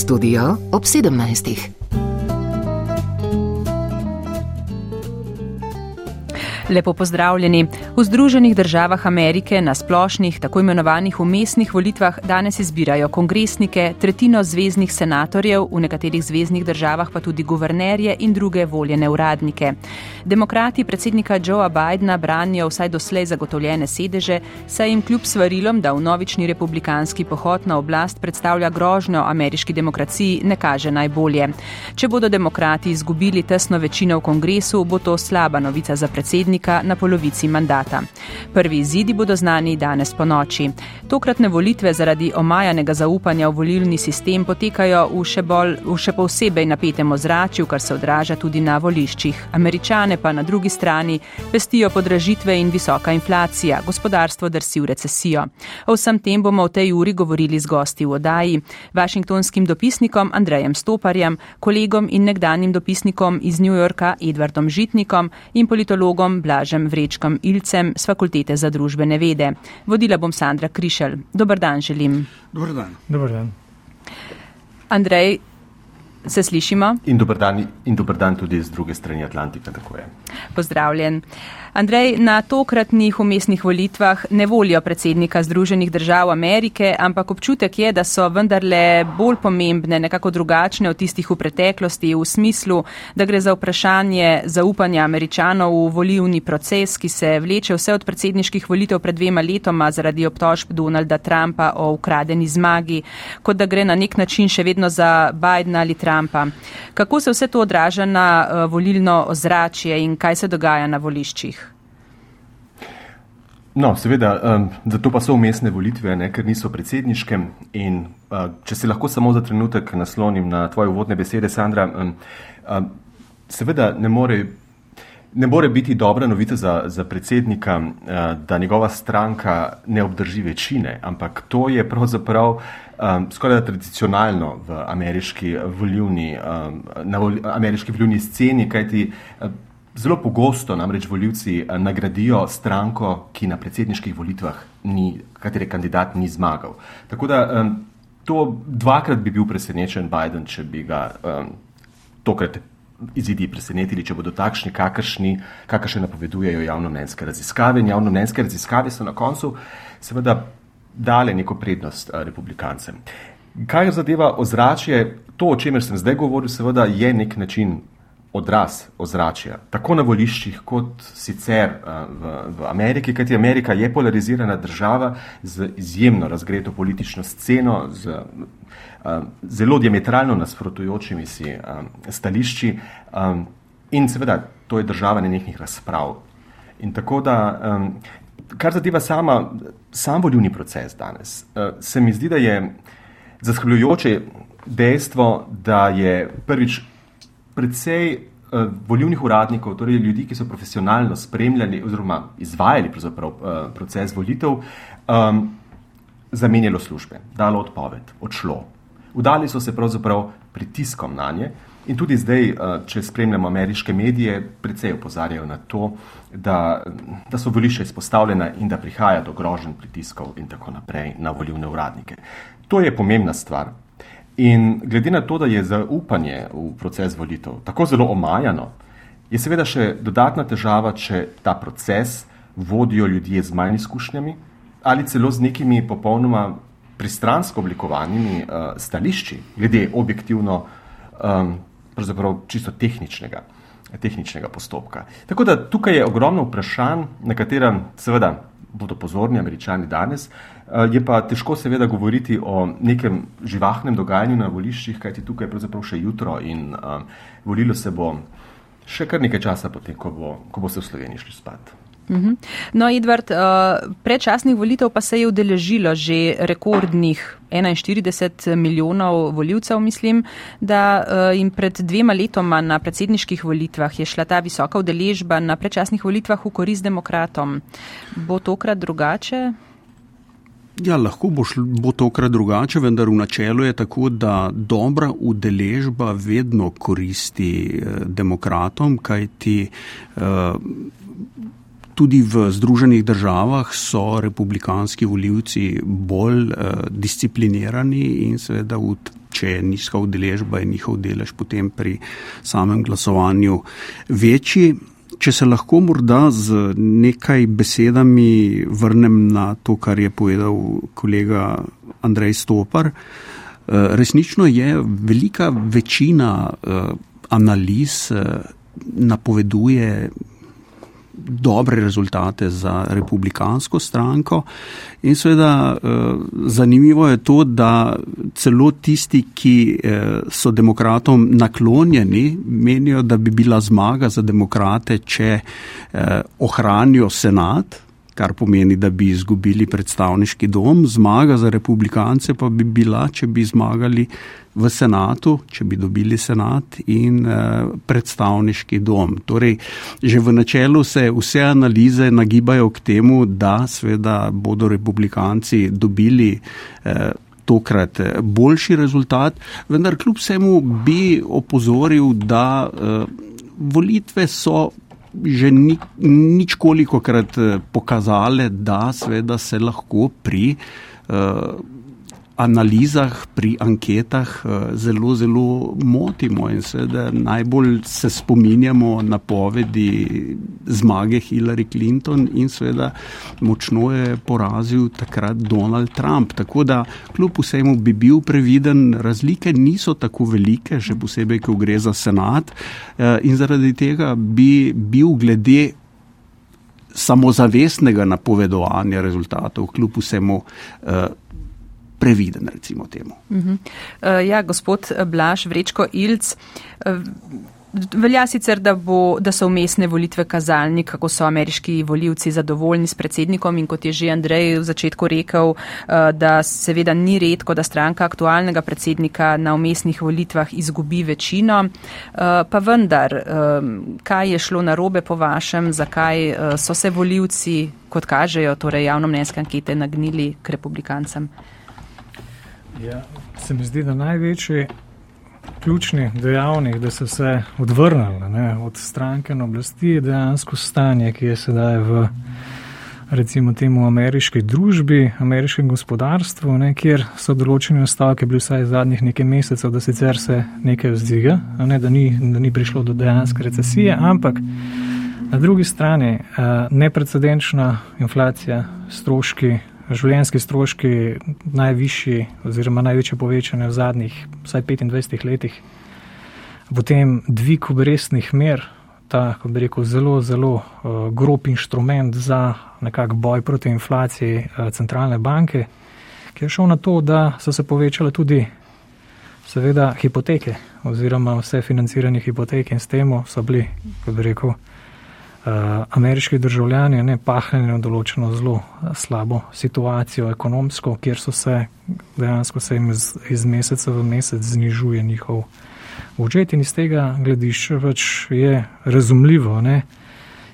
Studio ob 17. Lepo pozdravljeni. V Združenih državah Amerike na splošnih, tako imenovanih umestnih volitvah danes izbirajo kongresnike, tretjino zvezdnih senatorjev, v nekaterih zvezdnih državah pa tudi guvernerje in druge voljene uradnike. Demokrati predsednika Joea Bidna branijo vsaj doslej zagotovljene sedeže, saj jim kljub svarilom, da v novični republikanski pohod na oblast predstavlja grožnjo ameriški demokraciji, ne kaže najbolje. Če bodo demokrati izgubili tesno večino v kongresu, bo to slaba novica za predsednika predsednika na polovici mandata. Prvi izidi bodo znani danes po noči. Tokratne volitve zaradi omajanega zaupanja v volilni sistem potekajo v še, bolj, v še posebej napetem ozračju, kar se odraža tudi na voliščih. Američane pa na drugi strani pestijo podražitve in visoka inflacija, gospodarstvo drsi v recesijo. O vsem tem bomo v tej uri govorili z gosti v odaji, vašingtonskim dopisnikom Andrejem Stoparjem, kolegom in nekdanjim dopisnikom iz New Yorka Edwardom Žitnikom in politologom Blažem Vrečkom Ilcem z Fakultete za družbene vede. Vodila bom Sandra Krišelj. Dobar dan želim. Dobar dan. Dobar dan. Andrej, se slišimo? In dober dan, in dober dan tudi z druge strani Atlantika, tako je. Pozdravljen. Andrej, na tokratnih umestnih volitvah ne volijo predsednika Združenih držav Amerike, ampak občutek je, da so vendarle bolj pomembne, nekako drugačne od tistih v preteklosti, v smislu, da gre za vprašanje zaupanja američanov v volivni proces, ki se vleče vse od predsedniških volitev pred dvema letoma zaradi obtožb Donalda Trumpa o ukradeni zmagi, kot da gre na nek način še vedno za Bidena ali Trumpa. Kako se vse to odraža na uh, volilno ozračje in kaj se dogaja na voliščih? No, seveda, um, zato pa so umestne volitve, ne, ker niso predsedniške. In uh, če se lahko samo za trenutek naslonim na tvoje uvodne besede, Sandra, um, um, seveda ne more, ne more biti dobra novica za, za predsednika, uh, da njegova stranka ne obdrži večine, ampak to je pravzaprav um, skoraj tradicionalno v ameriški volivni, um, na vol, ameriški volivni sceni, kajti uh, Zelo pogosto namreč voljivci eh, nagradijo stranko, ki na predsedniških volitvah ni, katere kandidat ni zmagal. Tako da um, to dvakrat bi bil presenečen Biden, če bi ga um, tokrat izidi presenetili, če bodo takšni, kakršni, kakršne napovedujejo javnomnenjske raziskave. In javnomnenjske raziskave so na koncu seveda dale neko prednost uh, republikancem. Kaj zadeva ozračje, to, o čemer sem zdaj govoril, seveda je nek način odraz ozračja, tako na voliščih, kot sicer v, v Ameriki, kajti Amerika je polarizirana država z izjemno razgreto politično sceno, z zelo diametralno nasprotujočimi si stališči in seveda to je država nenehnih razprav. In tako da, kar zadeva sama, sam volivni proces danes, se mi zdi, da je zaskrbljujoče dejstvo, da je prvič predvsej uh, volivnih uradnikov, torej ljudi, ki so profesionalno spremljali oziroma izvajali uh, proces volitev, um, zamenjalo službe, dalo odpoved, odšlo. Udali so se pravzaprav pritiskom na nje in tudi zdaj, uh, če spremljamo ameriške medije, precej opozarjajo na to, da, da so volišča izpostavljena in da prihaja do grožen pritiskov in tako naprej na volivne uradnike. To je pomembna stvar, In glede na to, da je zaupanje v proces volitev tako zelo omajano, je seveda še dodatna težava, če ta proces vodijo ljudje z manj izkušnjami ali celo z nekimi popolnoma pristransko oblikovanimi uh, stališči, glede objektivno, um, pravzaprav čisto tehničnega, tehničnega postopka. Tako da tukaj je ogromno vprašanj, na katera seveda bodo pozorni američani danes. Eh, je pa težko seveda govoriti o nekem živahnem dogajanju na voliščih, kajti tukaj je pravzaprav še jutro in um, volilo se bo še kar nekaj časa potem, ko bo, ko bo se v Sloveniji šli spat. Mhm. No, Edvard, eh, predčasnih volitev pa se je udeležilo že rekordnih 41 milijonov voljivcev, mislim, da jim pred dvema letoma na predsedniških volitvah je šla ta visoka udeležba na predčasnih volitvah v korist demokratom. Bo tokrat drugače? Ja, lahko bo, šl, bo tokrat drugače, vendar v načelu je tako, da dobra udeležba vedno koristi eh, demokratom, kajti eh, tudi v Združenih državah so republikanski voljivci bolj eh, disciplinirani in seveda v če je nizka udeležba, je njihov delež potem pri samem glasovanju večji. Če se lahko morda z nekaj besedami vrnem na to, kar je povedal kolega Andrej Stopar, resnično je velika večina analiz napoveduje dobre rezultate za republikansko stranko. In seveda eh, zanimivo je to, da celo tisti, ki eh, so demokratom naklonjeni, menijo, da bi bila zmaga za demokrate, če eh, ohranijo senat, kar pomeni, da bi izgubili predstavniški dom. Zmaga za republikance pa bi bila, če bi zmagali v senatu, če bi dobili senat in eh, predstavniški dom. Torej, že v načelu se vse analize nagibajo k temu, da sveda bodo republikanci dobili eh, tokrat eh, boljši rezultat, vendar kljub vsemu bi opozoril, da volitve so že ni, nič koliko krat eh, pokazale, da seveda se lahko pri uh, analizah, pri anketah uh, zelo, zelo motimo in seveda najbolj se spominjamo na povedi zmage Hillary Clinton in seveda močno je porazil takrat Donald Trump. Tako da kljub vsemu bi bil previden, razlike niso tako velike, še posebej, ko gre za senat uh, in zaradi tega bi bil glede samozavestnega napovedovanja rezultatov, kljub vsemu uh, previden, recimo temu. Uh ja, gospod Blaž Vrečko Ilc. Uh, Velja sicer, da, bo, da so umestne volitve kazalnik, kako so ameriški voljivci zadovoljni s predsednikom in kot je že Andrej v začetku rekel, eh, da seveda ni redko, da stranka aktualnega predsednika na umestnih volitvah izgubi večino. Pa vendar, kaj je šlo na robe po vašem, zakaj so se voljivci, kot kažejo, torej javno mnenjske ankete, nagnili k republikancem? Ja, se mi zdi, da največji ključni dejavnik, da so se odvrnili ne, od stranke na oblasti, je dejansko stanje, ki je sedaj v recimo temu ameriški družbi, ameriškem gospodarstvu, ne, kjer so določeni nastavki bili vsaj zadnjih nekaj mesecev, da sicer se nekaj vzdiga, ne, da, ni, da ni prišlo do dejanske recesije, ampak na drugi strani uh, neprecedenčna inflacija, stroški življenjski stroški najvišji oziroma največje povečanje v zadnjih vsaj 25 letih. Potem dvig obrestnih mer, ta, kako bi rekel, zelo, zelo uh, grob inštrument za nekak boj proti inflaciji uh, centralne banke, ki je šel na to, da so se povečale tudi seveda hipoteke oziroma vse financiranje hipotek in s temu so bili, kako bi rekel, ameriški državljani ne pahnjeni v določeno zelo eh, slabo situacijo ekonomsko, kjer so se dejansko se jim iz, iz meseca v mesec znižuje njihov budžet in iz tega gledišča več je razumljivo ne?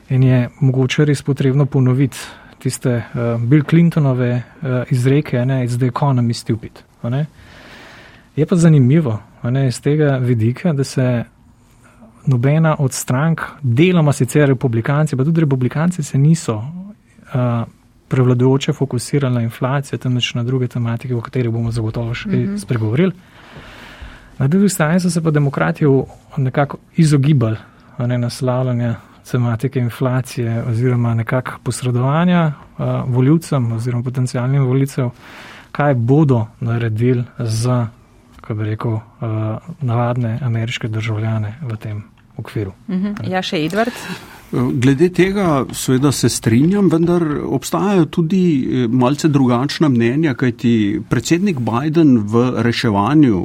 in je mogoče res potrebno ponoviti tiste uh, Bill Clintonove uh, izreke, ne, it's the economy stupid. Ne? Je pa zanimivo ne, iz tega vidika, da se nobena od strank, deloma sicer republikanci, pa tudi republikanci se niso uh, prevladujoče fokusirali na inflacijo, temveč na druge tematike, o katerih bomo zagotovo še mm -hmm. spregovorili. Na drugi strani so se pa demokrati nekako izogibali ne, naslavljanja tematike inflacije oziroma nekako posredovanja uh, voljivcem oziroma potencijalnim voljivcem, kaj bodo naredili za, kako bi rekel, uh, navadne ameriške državljane v tem okviru. Mhm. Ja, še Edward. Glede tega seveda se strinjam, vendar obstajajo tudi eh, malce drugačna mnenja, kajti predsednik Biden v reševanju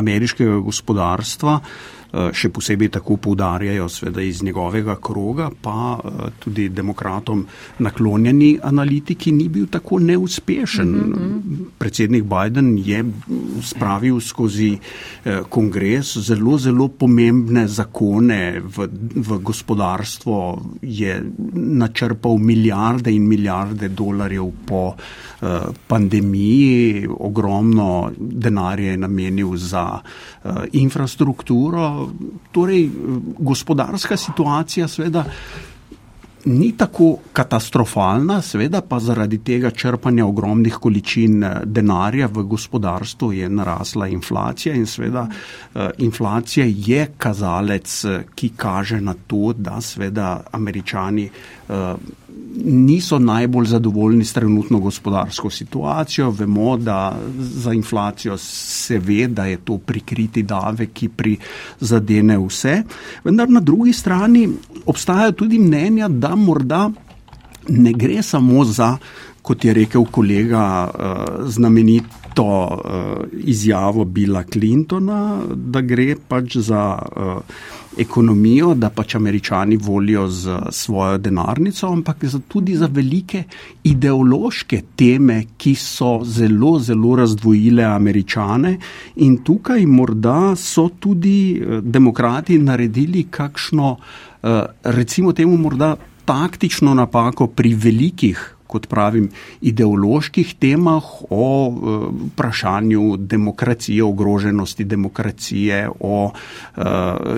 ameriškega gospodarstva Eh, še posebej tako poudarjajo, sveda iz njegovega kroga, pa eh, tudi demokratom naklonjeni analitiki ni bil tako neuspešen. Mm -hmm. Predsednik Biden je spravil skozi eh, kongres zelo, zelo pomembne zakone v, v gospodarstvo, je načrpal milijarde in milijarde dolarjev po pandemiji, ogromno denarja je namenil za infrastrukturo, torej gospodarska situacija seveda ni tako katastrofalna, seveda pa zaradi tega črpanja ogromnih količin eh, denarja v gospodarstvu je narasla inflacija in seveda eh, inflacija je kazalec, eh, ki kaže na to, da seveda američani niso najbolj zadovoljni s trenutno gospodarsko situacijo. Vemo, da za inflacijo se ve, da je to prikriti davek, ki prizadene vse. Vendar na drugi strani obstajajo tudi mnenja, da morda ne gre samo za, kot je rekel kolega, eh, znamenito eh, izjavo Billa Clintona, da gre pač za eh, ekonomijo, da pač američani volijo z svojo denarnico, ampak tudi za velike ideološke teme, ki so zelo, zelo razdvojile američane. In tukaj morda so tudi eh, demokrati naredili kakšno, eh, recimo temu morda taktično napako pri velikih kot pravim, ideoloških temah, o uh, vprašanju demokracije, ogroženosti demokracije, o uh,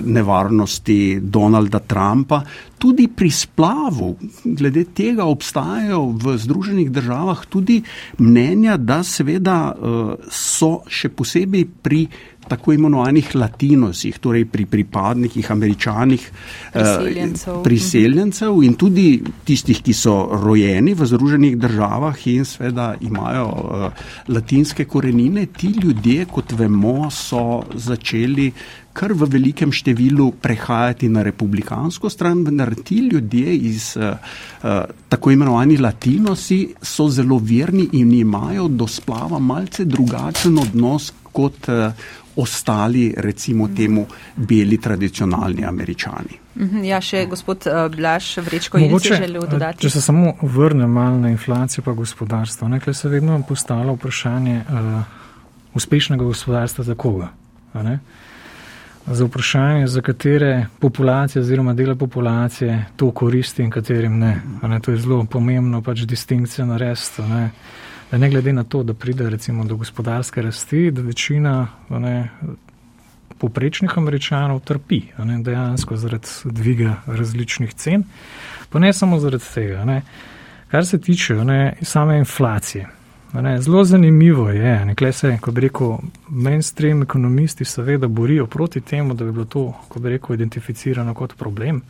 nevarnosti Donalda Trumpa. Tudi pri splavu, glede tega obstajajo v Združenih državah tudi mnenja, da seveda uh, so še posebej pri tako imenovanih latinosih, torej pri pripadnikih američanih eh, priseljencev. priseljencev in tudi tistih, ki so rojeni v Združenih državah in seveda imajo uh, latinske korenine, ti ljudje, kot vemo, so začeli kar v velikem številu prehajati na republikansko stran, vendar ti ljudje iz uh, uh, tako imenovani latinosi so zelo verni in imajo do splava malce drugačen odnos kot uh, ostali, recimo temu, beli tradicionalni američani. Mhm, ja, še gospod uh, Blaž Vrečko je želel dodati. Če se samo vrnem malo na inflacijo pa gospodarstvo, nekaj se vedno postalo vprašanje uh, uspešnega gospodarstva za koga. Za vprašanje, za katere populacije oziroma dele populacije to koristi in katerim ne. ne. To je zelo pomembno, pač distinkcija narediti da ne glede na to, da pride recimo do gospodarske rasti, da večina ne, poprečnih američanov trpi ne, dejansko zaradi dviga različnih cen, pa ne samo zaradi tega. Ne. Kar se tiče ne, same inflacije. Ne, zelo zanimivo je, nekaj se, ko bi rekel, mainstream ekonomisti seveda borijo proti temu, da bi bilo to, ko bi rekel, identificirano kot problem.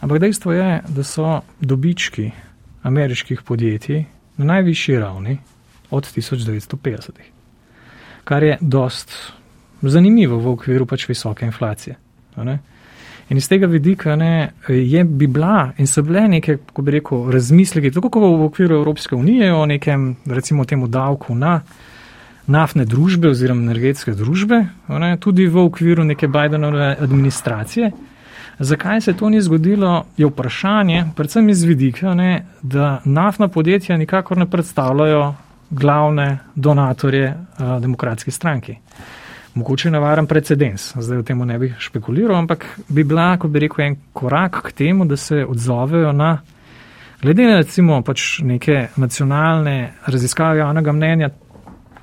Ampak dejstvo je, da so dobički ameriških podjetij na najvišji ravni od 1950. Kar je dost zanimivo v okviru pač visoke inflacije. In iz tega vidika ne, je bi bila in so bile neke, ko bi rekel, razmisleki, tako kot v okviru Evropske unije o nekem, recimo temu davku na naftne družbe oziroma energetske družbe, ne, tudi v okviru neke Bidenove administracije. Zakaj se to ni zgodilo, je vprašanje, predvsem iz vidika, ne, da naftna podjetja nikakor ne predstavljajo glavne donatorje uh, demokratske stranke. Mogoče navaren precedens, zdaj o tem ne bi špekuliral, ampak bi bila, kot bi rekel, en korak k temu, da se odzovejo na, glede na recimo pač neke nacionalne raziskave javnega mnenja,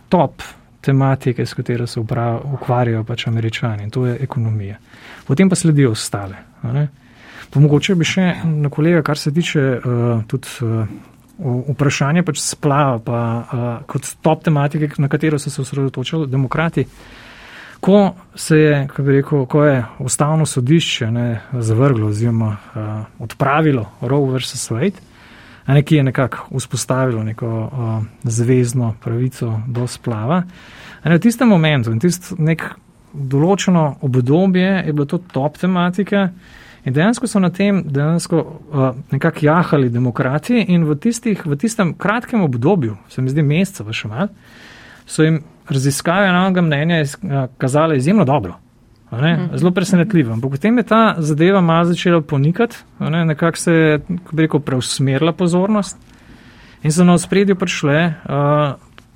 top tematike, s katero se ukvarjajo pač američani, in to je ekonomija potem pa sledijo ostale. Mogoče bi še na kolega, kar se tiče uh, tudi uh, vprašanja pač splava, pa uh, kot top tematike, na katero so se osredotočili demokrati. Ko se je, kako bi rekel, ko je ustavno sodišče ne, zavrglo oziroma uh, odpravilo Roe vs. Wade, ki je nekako vzpostavilo neko uh, zvezdno pravico do splava, ne, v tistem momentu in tist nek določeno obdobje je bilo to top tematika. In dejansko so na tem dejansko uh, nekako jahali demokrati in v, tistih, v tistem kratkem obdobju, se mi zdi meseca v šemal, so jim raziskave enega mnenja iz, uh, kazale izjemno dobro. Mhm. Zelo presenetljivo. Ampak potem je ta zadeva malo začela ponikati, ne? nekako se je, kako bi rekel, preusmerila pozornost in so na ospredju prišle uh,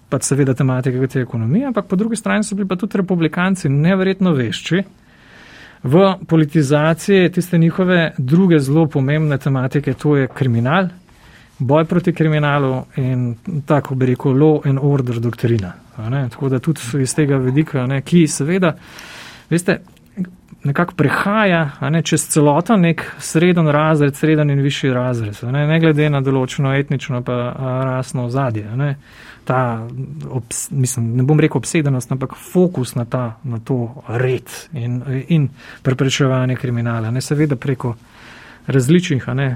pa seveda tematika, kot je ekonomija, ampak po drugi strani so bili pa tudi republikanci neverjetno vešči v politizaciji tiste njihove druge zelo pomembne tematike, to je kriminal, boj proti kriminalu in tako bi rekel law and order doktrina. Tako da tudi iz tega vidika, ne, ki seveda, veste, nekako prehaja ne, čez celoten nek sreden razred, sreden in višji razred, ne, ne glede na določeno etnično pa rasno ozadje. Ne. Ta, obs, mislim, ne bom rekel obsedenost, ampak fokus na, ta, na to red in, in preprečevanje kriminala. Ne, seveda preko različnih, ne,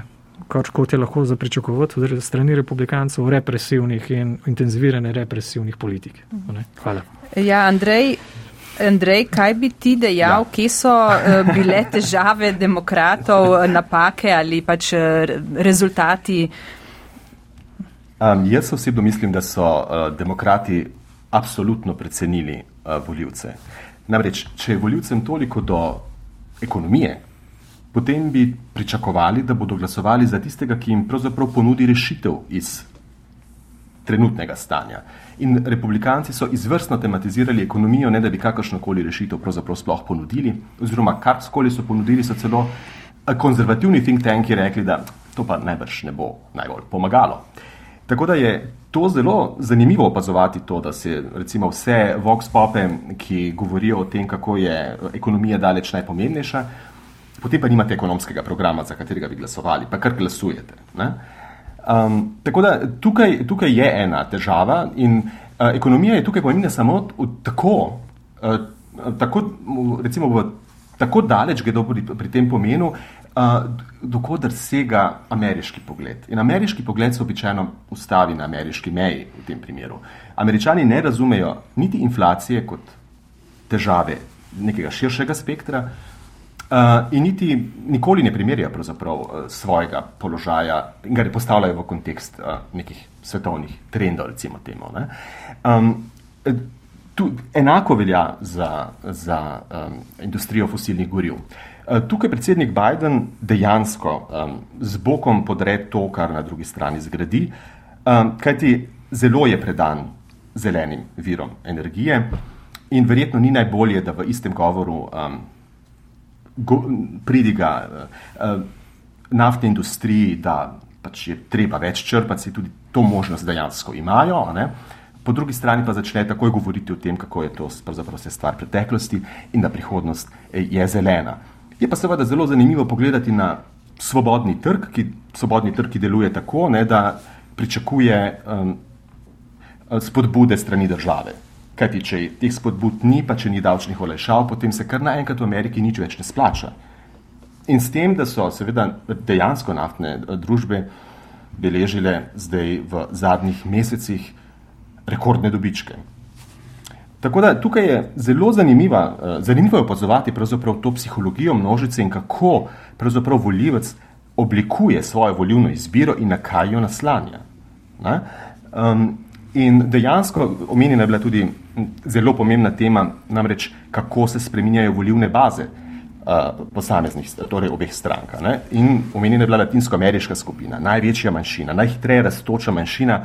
kot je lahko za pričakovati od strani republikancev, represivnih in intenzivirane represivnih politik. Ne. Hvala. Ja, Andrej, Andrej, kaj bi ti dejal, ja. kje so uh, bile težave demokratov, napake ali pač uh, rezultati? Um, jaz osebno mislim, da so uh, demokrati absolutno precenili uh, voljivce. Namreč, če je voljivcem toliko do ekonomije, potem bi pričakovali, da bodo glasovali za tistega, ki jim pravzaprav ponudi rešitev iz trenutnega stanja. In republikanci so izvrstno tematizirali ekonomijo, ne da bi kakršnokoli rešitev pravzaprav sploh ponudili, oziroma karkoli so ponudili, so celo eh, konzervativni think tanki rekli, da to pa najbrž ne bo najbolj pomagalo. Tako da je to zelo zanimivo opazovati, to, da se recimo vse vox pope, ki govorijo o tem, kako je ekonomija daleč najpomembnejša, potem pa nimate ekonomskega programa, za katerega bi glasovali, pa kar glasujete. Ne? Um, tako da tukaj, tukaj je ena težava in uh, ekonomija je tukaj pomembna samo v, tako, uh, tako, recimo v tako daleč, gre pri, pri tem pomenu, uh, dokodar sega ameriški pogled. In ameriški pogled se običajno ustavi na ameriški meji v tem primeru. Američani ne razumejo niti inflacije kot težave nekega širšega spektra, uh, Uh, in niti nikoli ne primerjajo uh, svojega položaja in ga ne postavljajo v kontekst uh, nekih svetovnih trendov, recimo temu. Um, tu, enako velja za, za um, industrijo fosilnih goriv. Uh, tukaj predsednik Biden dejansko um, z bokom podre to, kar na drugi strani zgradi, um, kajti zelo je predan zelenim virom energije in verjetno ni najbolje, da v istem govoru um, pridiga uh, naftni industriji, da pač je treba več črpati, se tudi to možnost dejansko imajo. Po drugi strani pa začne takoj govoriti o tem, kako je to vse stvar preteklosti in da prihodnost eh, je zelena. Je pa seveda zelo zanimivo pogledati na svobodni trg, ki, svobodni trg, ki deluje tako, ne, da pričakuje um, spodbude strani države. Kajti, če teh spodbud ni, pa če ni davčnih olajšav, potem se kar naenkrat v Ameriki nič več ne splača. In s tem, da so seveda dejansko naftne eh, družbe beležile zdaj v zadnjih mesecih rekordne dobičke. Tako da tukaj je zelo zanimiva, eh, zanimivo je opazovati to psihologijo množice in kako pravzaprav voljivec oblikuje svojo volivno izbiro in na kaj jo naslanja. Um, in dejansko omenjena je bila tudi zelo pomembna tema, namreč kako se spreminjajo volivne baze uh, posameznih, torej obeh strank. Ne? In omenjena je bila latinsko-ameriška skupina, največja manjšina, najhitreje raztoča manjšina.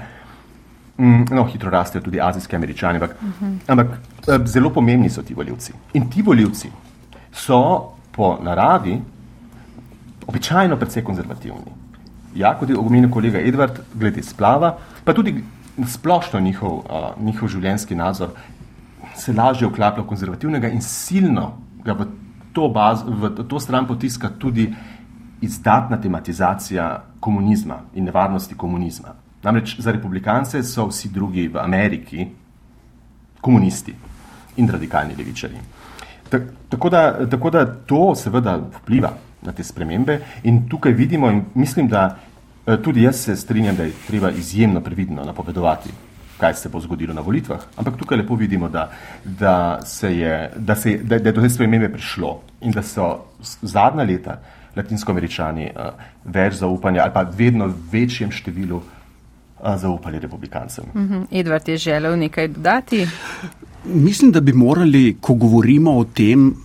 Mm, no, hitro rastejo tudi azijski američani, ampak, uh -huh. ampak uh, zelo pomembni so ti voljivci. In ti voljivci so po naravi običajno precej konzervativni. Ja, kot je omenil kolega Edward, glede splava, pa tudi splošno njihov, uh, njihov življenjski nadzor se lažje vklaplja v konzervativnega in silno ga v to, baz, v to stran potiska tudi izdatna tematizacija komunizma in nevarnosti komunizma. Namreč za republikance so vsi drugi v Ameriki komunisti in radikalni levičari. Tako da, tako da to seveda vpliva na te spremembe in tukaj vidimo in mislim, da tudi jaz se strinjam, da je treba izjemno previdno napovedovati, kaj se bo zgodilo na volitvah, ampak tukaj lepo vidimo, da, da, se je, da, se, da, da je do te spremembe prišlo in da so zadnja leta latinsko-američani uh, več zaupanja ali pa vedno večjem številu uh, zaupali republikancem. Uh mhm. -huh. Edvard je želel nekaj dodati. Mislim, da bi morali, ko govorimo o tem,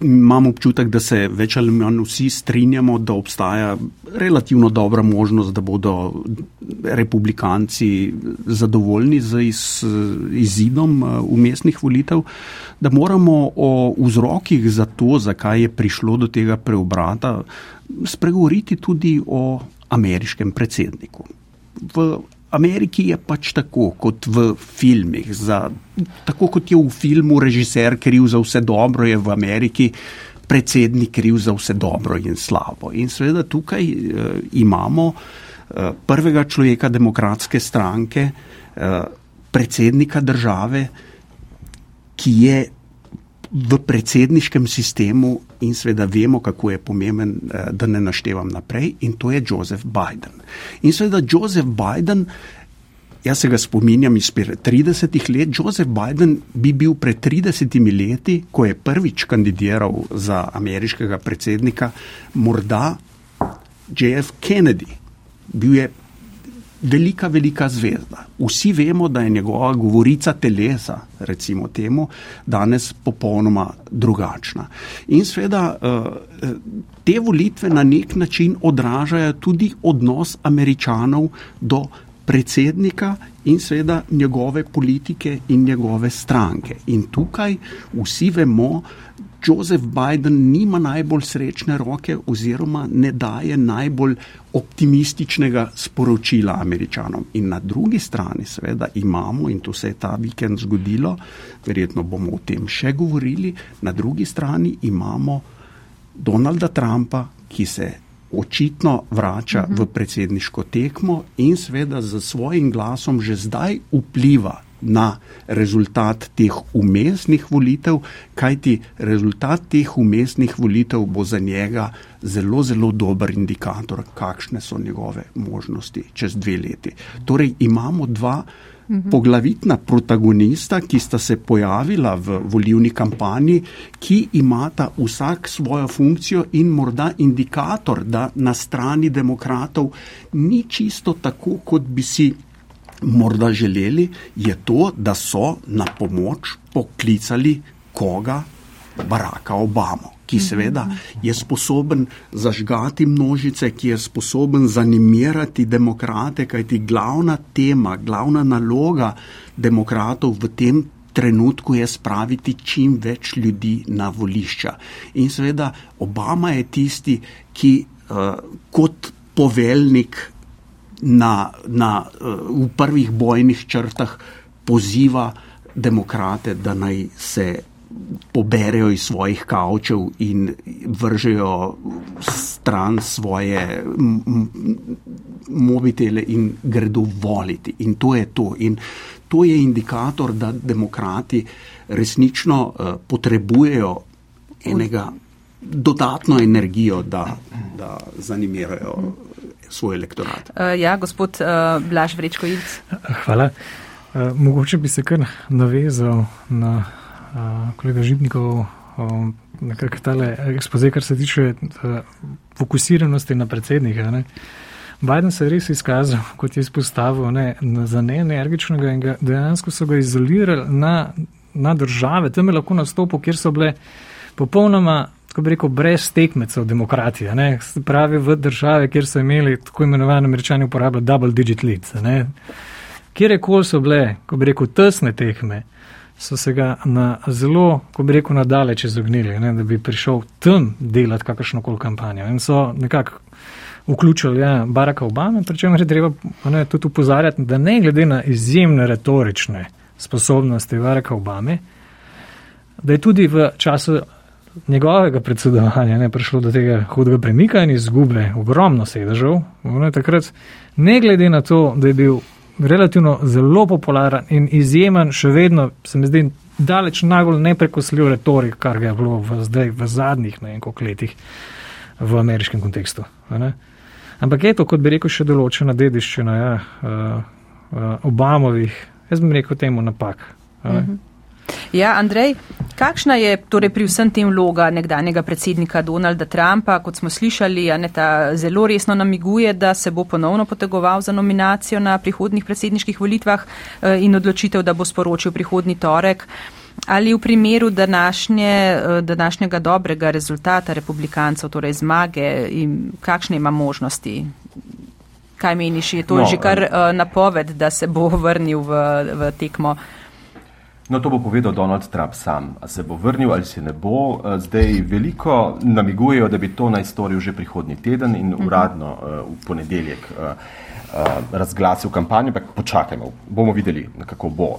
imam občutek, da se več ali manj vsi strinjamo, da obstaja relativno dobra možnost, da bodo republikanci zadovoljni z iz, izidom eh, umestnih volitev, da moramo o vzrokih za to, zakaj je prišlo do tega preobrata, spregovoriti tudi o ameriškem predsedniku. V Ameriki je pač tako kot v filmih. Za, tako kot je v filmu režiser kriv za vse dobro, je v Ameriki predsednik kriv za vse dobro in slabo. In seveda tukaj uh, imamo uh, prvega človeka demokratske stranke, uh, predsednika države, ki je v predsedniškem sistemu in seveda vemo, kako je pomemben, uh, da ne naštevam naprej, in to je Joseph Biden. In seveda Joseph Biden. Jaz se ga spominjam iz 30 let. Joseph Biden bi bil pred 30 leti, ko je prvič kandidiral za ameriškega predsednika, morda JF Kennedy. Bil je velika, velika zvezda. Vsi vemo, da je njegova govorica telesa, recimo temu, danes popolnoma drugačna. In seveda eh, te volitve na nek način odražajo tudi odnos američanov do predsednika in seveda njegove politike in njegove stranke. In tukaj vsi vemo, Joseph Biden nima najbolj srečne roke oziroma ne daje najbolj optimističnega sporočila američanom. In na drugi strani seveda imamo, in to se je ta vikend zgodilo, verjetno bomo o tem še govorili, na drugi strani imamo Donalda Trumpa, ki se očitno vrača uh -huh. v mhm. predsedniško tekmo in seveda z svojim glasom že zdaj vpliva na rezultat teh umestnih volitev, kajti rezultat teh umestnih volitev bo za njega zelo, zelo dober indikator, kakšne so njegove možnosti čez dve leti. Torej imamo dva Mhm. poglavitna protagonista, ki sta se pojavila v volivni kampanji, ki imata vsak svojo funkcijo in morda indikator, da na strani demokratov ni čisto tako, kot bi si morda želeli, je to, da so na pomoč poklicali koga? Baracka Obama ki seveda je sposoben zažgati množice, ki je sposoben zanimirati demokrate, kajti glavna tema, glavna naloga demokratov v tem trenutku je spraviti čim več ljudi na volišča. In seveda Obama je tisti, ki uh, kot poveljnik na, na, uh, v prvih bojnih črtah poziva demokrate, da naj se poberejo iz svojih kavčev in vržejo stran svoje mobitele in gredo voliti. In to je to. In to je indikator, da demokrati resnično uh, potrebujejo enega dodatno energijo, da, da zanimirajo svoj elektorat. Uh, ja, gospod uh, Blaž Vrečko Ilc. Hvala. Uh, mogoče bi se kar navezal na kolega Žibnikov, nekako tale ekspoze, kar se tiče fokusiranosti na predsednika. Ne. Biden se je res izkazal, kot je izpostavil, ne, za neenergičnega in ga, dejansko so ga izolirali na, na države, tam je lahko nastopil, kjer so bile popolnoma, tako bi rekel, brez tekmecev demokratije. Ne. Pravi v države, kjer so imeli tako imenovane američani uporabljati double digit leads. Kjer je kol so bile, ko bi rekel, tesne tekme so se ga na zelo, ko bi rekel, nadaleč izognili, ne, da bi prišel tam delati kakršno koli kampanjo. In so nekako vključili ja, Baracka Obama, pri čemer je treba ne, tudi upozarjati, da ne glede na izjemne retorične sposobnosti Baracka Obame, da je tudi v času njegovega predsedovanja ne, prišlo do tega hudega premika in izgube ogromno sedežev. Ne, takrat, ne glede na to, da je bil relativno zelo popularen in izjemen, še vedno se mi zdi daleč najbolj neprekosljiv retorik, kar ga je bilo v, zdaj, v zadnjih nekaj letih v ameriškem kontekstu. Ampak je to, kot bi rekel, še določena dediščina ja, uh, uh, Obamovih, jaz bi rekel temu napak. Uh -huh. Ja, Andrej, kakšna je torej pri vsem tem vloga nekdanjega predsednika Donalda Trumpa? Kot smo slišali, Aneta zelo resno namiguje, da se bo ponovno potegoval za nominacijo na prihodnih predsedniških volitvah eh, in odločitev, da bo sporočil prihodni torek. Ali v primeru današnje, eh, današnjega dobrega rezultata republikancev, torej zmage, kakšne ima možnosti? Kaj meniš, je to no, že kar uh, napoved, da se bo vrnil v, v tekmo? No, to bo povedal Donald Trump sam. A se bo vrnil ali se ne bo. Eh, zdaj veliko namigujejo, da bi to naj storil že prihodnji teden in mhm. uradno uh, v ponedeljek uh, uh, razglasil kampanjo, ampak počakajmo, bomo videli, kako bo.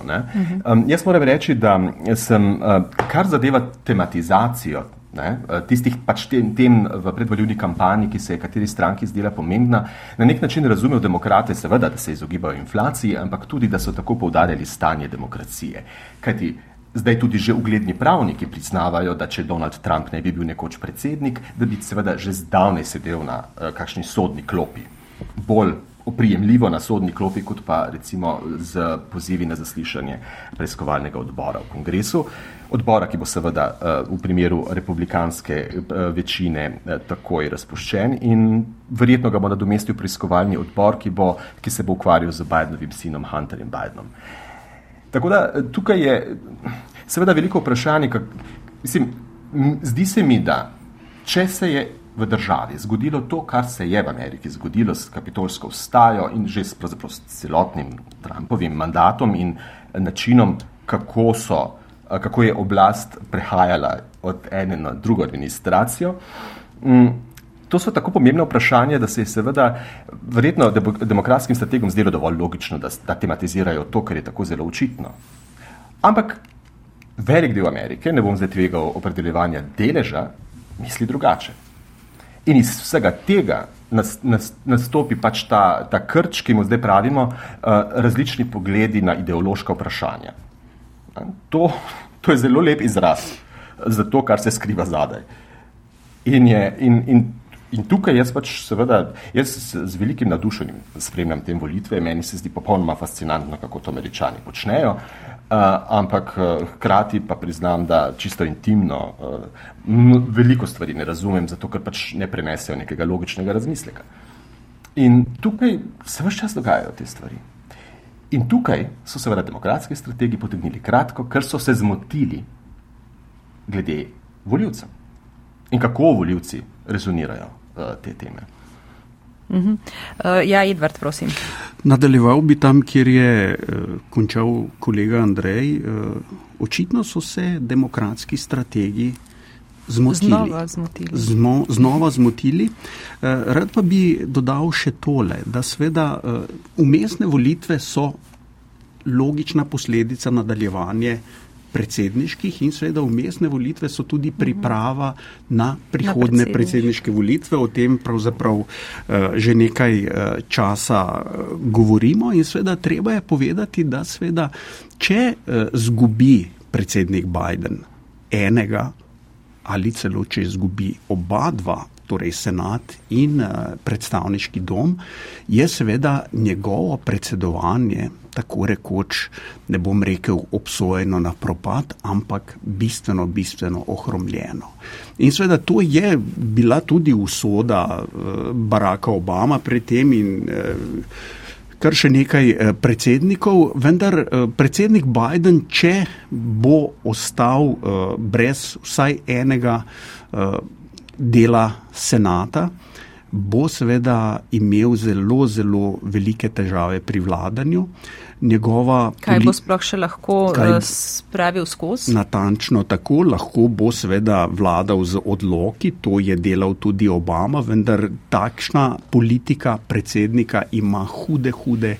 Um, jaz moram reči, da sem, uh, kar zadeva tematizacijo ne, eh, tistih pač tem, tem v predvoljivni kampanji, ki se je kateri stranki zdela pomembna, na nek način razumejo demokrate, seveda, da se izogibajo inflaciji, ampak tudi, da so tako poudarjali stanje demokracije. Kajti zdaj tudi že ugledni pravniki priznavajo, da če Donald Trump ne bi bil nekoč predsednik, da bi seveda že zdavnaj sedel na uh, kakšni sodni klopi. Bolj oprijemljivo na sodni klopi, kot pa recimo z pozivi na zaslišanje preiskovalnega odbora v kongresu. Odbora, ki bo seveda uh, v primeru republikanske uh, večine uh, takoj razpuščen in verjetno ga bo nadomestil preiskovalni odbor, ki, bo, ki se bo ukvarjal z Bidenovim sinom Hunterjem Bidenom. Tako da tukaj je seveda veliko vprašanje, kak, mislim, zdi se mi, da če se je v državi zgodilo to, kar se je v Ameriki zgodilo s kapitolsko vstajo in že s celotnim Trumpovim mandatom in načinom, kako, so, kako je oblast prehajala od ene na drugo administracijo. Mm, to so tako pomembne vprašanja, da se je seveda verjetno demokratskim strategom zdelo dovolj logično, da, da tematizirajo to, kar je tako zelo očitno. Ampak velik del Amerike, ne bom zdaj tvegal opredeljevanja deleža, misli drugače. In iz vsega tega nas, nas, nastopi pač ta, ta krč, ki mu zdaj pravimo, uh, različni pogledi na ideološka vprašanja. To, to je zelo lep izraz za to, kar se skriva zadaj. In, je, in, in, in tukaj jaz pač seveda, jaz z velikim nadušenjem spremljam te volitve, meni se zdi popolnoma fascinantno, kako to američani počnejo. Uh, ampak uh, hkrati pa priznam, da čisto intimno uh, veliko stvari ne razumem, zato ker pač ne prenesejo nekega logičnega razmisleka. In tukaj se vse čas dogajajo te stvari. In tukaj so seveda demokratski strategi potegnili kratko, ker so se zmotili glede voljivcev in kako voljivci rezonirajo uh, te teme. Uh -huh. uh, ja, Edvard, prosim. Nadaljeval bi tam, kjer je uh, končal kolega Andrej. Uh, očitno so se demokratski strategi zmotili. Znova zmotili. Zmo, znova zmotili. Uh, rad pa bi dodal še tole, da sveda uh, umestne volitve so logična posledica nadaljevanja predsedniških in seveda umestne volitve so tudi priprava na prihodne na predsedniške volitve. O tem pravzaprav uh, že nekaj uh, časa uh, govorimo in seveda treba je povedati, da seveda, če uh, zgubi predsednik Biden enega ali celo če izgubi oba dva torej senat in uh, predstavniški dom, je seveda njegovo predsedovanje, tako rekoč, ne bom rekel obsojeno na propad, ampak bistveno, bistveno ohromljeno. In seveda to je bila tudi usoda uh, Baracka Obama pred tem in uh, kar še nekaj predsednikov, vendar predsednik Biden, če bo ostal brez vsaj enega dela senata, bo seveda imel zelo, zelo velike težave pri vladanju. Njegova kaj bo sploh še lahko kaj, eh, spravil skozi? Natančno tako, lahko bo seveda vladal z odloki, to je delal tudi Obama, vendar takšna politika predsednika ima hude, hude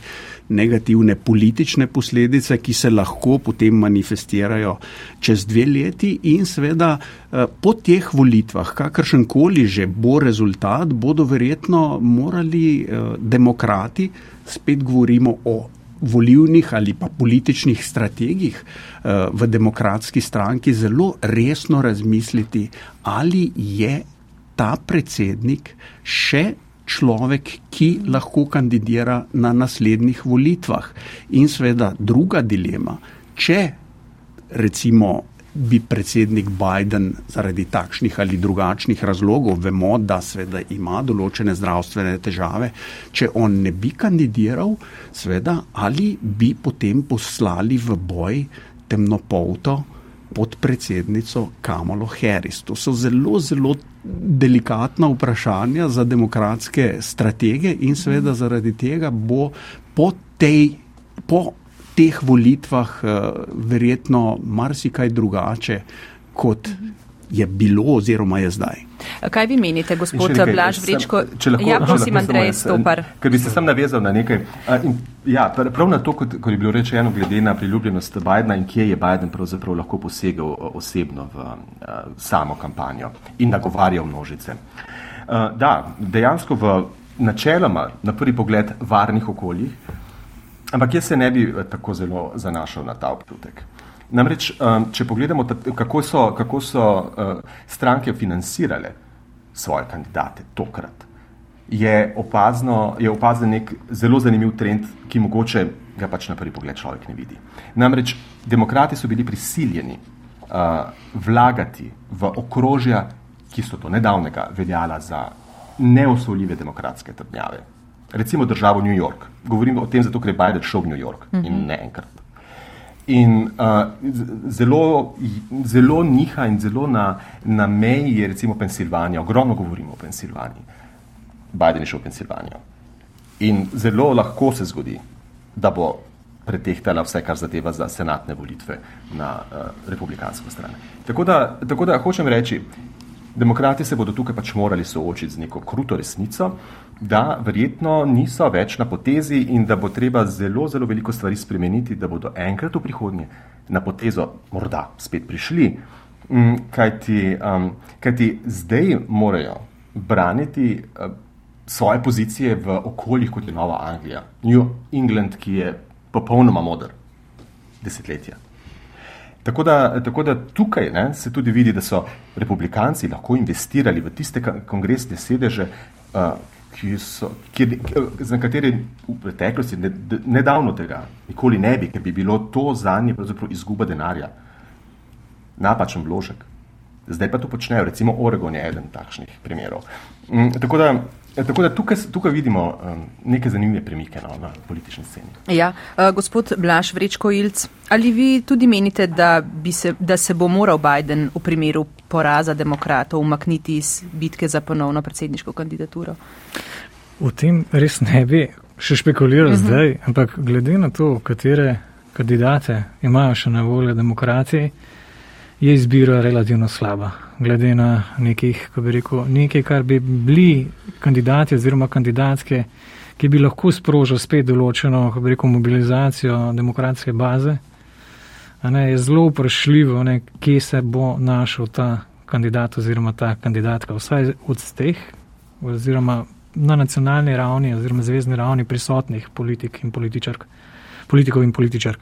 negativne politične posledice, ki se lahko potem manifestirajo čez dve leti in seveda eh, po teh volitvah, kakršen koli že bo rezultat, bodo verjetno morali eh, demokrati, spet govorimo o volivnih ali pa političnih strategih eh, v demokratski stranki, zelo resno razmisliti, ali je ta predsednik še človek, ki lahko kandidira na naslednjih volitvah. In seveda druga dilema, če recimo bi predsednik Biden zaradi takšnih ali drugačnih razlogov, vemo, da seveda ima določene zdravstvene težave, če on ne bi kandidiral, seveda ali bi potem poslali v boj temnopolto podpredsednico Kamalo Harris. To so zelo, zelo delikatna vprašanja za demokratske stratege in seveda zaradi tega bo po, tej, po teh volitvah uh, verjetno marsikaj drugače kot je bilo oziroma je zdaj. Kaj vi menite, gospod Blaž Vrečko? Ja, prosim, Andrej Stopar. Ker bi se sam navezal na nekaj. In, ja, prav na to, kot, kot je bilo rečeno, glede na priljubljenost Bidna in kje je Biden pravzaprav lahko posegel osebno v uh, samo kampanjo in nagovarjal množice. Uh, da, dejansko v načeloma, na prvi pogled, varnih okoljih, ampak jaz se ne bi tako zelo zanašal na ta občutek. Namreč, um, če pogledamo, kako so, kako so uh, stranke financirale svoje kandidate tokrat, je, opazno, je opazen nek zelo zanimiv trend, ki mogoče ga pač na prvi pogled človek ne vidi. Namreč, demokrati so bili prisiljeni uh, vlagati v okrožja, ki so do nedavnega veljala za neosvoljive demokratske trdnjave. Recimo državo New York. Govorim o tem, zato ker je Biden šel v New York mm -hmm. in mhm. ne enkrat. In uh, zelo, zelo niha in zelo na, na meji je recimo Pensilvanija. Ogromno govorimo o Pensilvaniji. Biden je šel v Pensilvanijo. In zelo lahko se zgodi, da bo pretehtala vse, kar zadeva za senatne volitve na uh, republikansko stran. Tako da, tako da hočem reči, demokrati se bodo tukaj pač morali soočiti z neko kruto resnico, da verjetno niso več na potezi in da bo treba zelo, zelo veliko stvari spremeniti, da bodo enkrat v prihodnje na potezo morda spet prišli. Mm, kajti, um, kajti zdaj morajo braniti uh, svoje pozicije v okoljih, kot je Nova Anglija, New England, ki je popolnoma modr desetletja. Tako da, tako da tukaj ne, se tudi vidi, da so republikanci lahko investirali v tiste kongresne sedeže, uh, ki so, kjer, za katere v preteklosti, nedavno tega, nikoli ne bi, ker bi bilo to za njih izguba denarja. Napačen vložek. Zdaj pa to počnejo, recimo Oregon je eden takšnih primerov. Mm, tako da, tako da tukaj, tukaj vidimo um, neke zanimive premike no, na politični sceni. Ja, uh, gospod Blaž Vrečko Ilc, ali vi tudi menite, da, se, da se bo moral Biden v primeru poraza demokratov umakniti iz bitke za ponovno predsedniško kandidaturo? V tem res ne bi še špekuliral uh mhm. -huh. zdaj, ampak glede na to, katere kandidate imajo še na voljo demokraciji, je izbira relativno slaba. Glede na nekih, ko bi rekel, nekaj, kar bi bili kandidati oziroma kandidatske, ki bi lahko sprožil spet določeno, ko bi rekel, mobilizacijo demokratske baze, ne, je zelo vprašljivo, ne, kje se bo našel ta kandidat oziroma ta kandidatka, vsaj od teh, oziroma na nacionalni ravni oziroma zvezdni ravni prisotnih politik in političark, politikov in političark.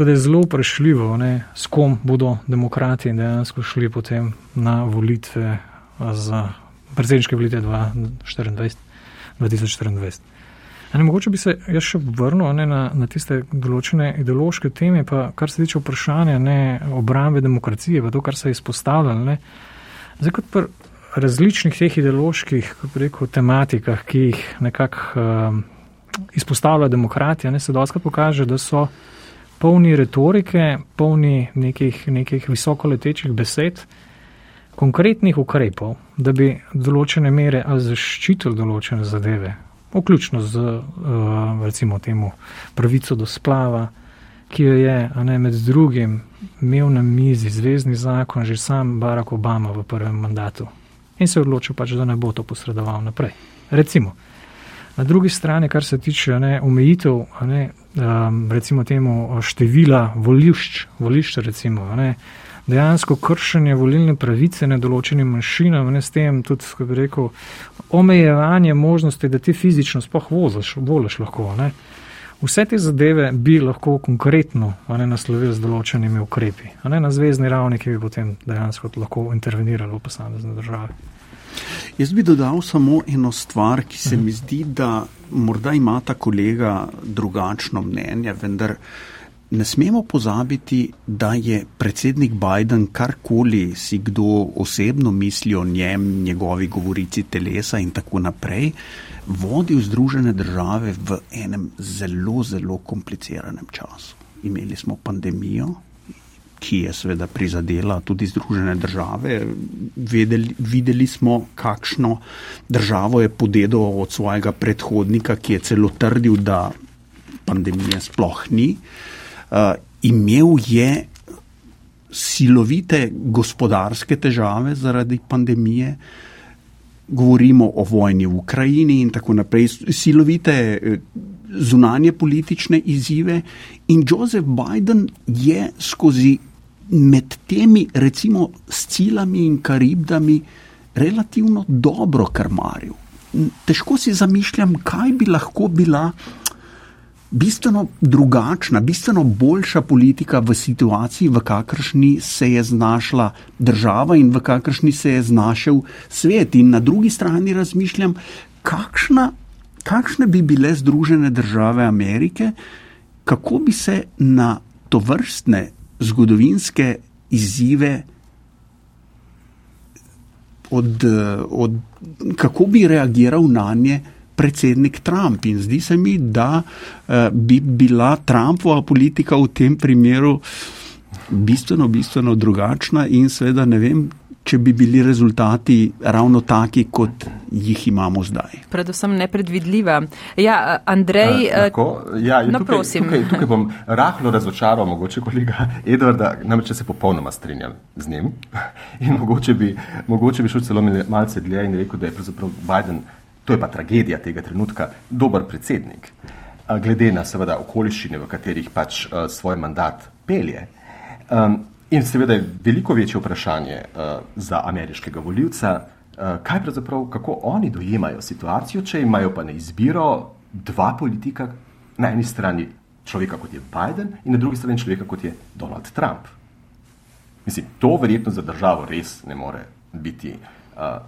Tako da je zelo vprašljivo, ne, s kom bodo demokrati dejansko šli potem na volitve za predsedniške volitve 2024. Ne, mogoče bi se jaz še vrnil ne, na, na tiste določene ideološke teme, pa kar se tiče vprašanja ne, obrambe demokracije, pa to, kar se je izpostavljalo. Zdaj, kot pri različnih teh ideoloških rekel, tematikah, ki jih nekako um, izpostavlja demokratija, ne, se doskrat pokaže, da so polni retorike, polni nekih, nekih visokoletečih besed, konkretnih ukrepov, da bi določene mere ali zaščitili določene zadeve, vključno z uh, recimo temu pravico do splava, ki jo je ne, med drugim imel na mizi zvezdni zakon že sam Barack Obama v prvem mandatu in se odločil pač, da ne bo to posredoval naprej. Recimo, na drugi strani, kar se tiče ne, omejitev, ne, um, recimo temu števila volišč, volišč recimo, ne, dejansko kršenje volilne pravice nedoločenim manjšinam, ne s tem tudi, kako bi rekel, omejevanje možnosti, da ti fizično spoh voziš, voliš lahko. Ne. Vse te zadeve bi lahko konkretno ne, naslovili z določenimi ukrepi, ne, na zvezdni ravni, ki bi potem dejansko lahko intervenirali v posamezne države. Jaz bi dodal samo eno stvar, ki se mi zdi, da morda ima ta kolega drugačno mnenje, vendar ne smemo pozabiti, da je predsednik Biden karkoli si kdo osebno misli o njem, njegovi govorici telesa in tako naprej, vodil Združene države v enem zelo, zelo kompliciranem času. Imeli smo pandemijo, ki je seveda prizadela tudi Združene države. Vedeli, videli smo, kakšno državo je podedal od svojega predhodnika, ki je celo trdil, da pandemije sploh ni. Uh, imel je silovite gospodarske težave zaradi pandemije, govorimo o vojni v Ukrajini in tako naprej, silovite eh, zunanje politične izzive. In Joseph Biden je skozi med temi, recimo, scilami in karibdami relativno dobro krmaril. Težko si zamišljam, kaj bi lahko bila bistveno drugačna, bistveno boljša politika v situaciji, v kakršni se je znašla država in v kakršni se je znašel svet. In na drugi strani razmišljam, kakšna, kakšne bi bile Združene države Amerike, kako bi se na to vrstne zgodovinske izzive. Od, od, kako bi reagiral na nje predsednik Trump. In zdi se mi, da uh, bi bila Trumpova politika v tem primeru bistveno, bistveno drugačna in seveda ne vem, če bi bili rezultati ravno taki, kot jih imamo zdaj. Predvsem nepredvidljiva. Ja, Andrej, uh, ja, no, tukaj, prosim. Tukaj, tukaj bom rahlo razočaral, mogoče kolega Edvarda, namreč se popolnoma strinjam z njim in mogoče bi, mogoče bi šel celo malce dlje in rekel, da je pravzaprav Biden to je pa tragedija tega trenutka, dober predsednik, glede na seveda okoliščine, v katerih pač svoj mandat pelje. In seveda je veliko večje vprašanje za ameriškega voljivca, kaj pravzaprav, kako oni dojemajo situacijo, če imajo pa na izbiro dva politika, na eni strani človeka kot je Biden in na drugi strani človeka kot je Donald Trump. Mislim, to verjetno za državo res ne more biti uh,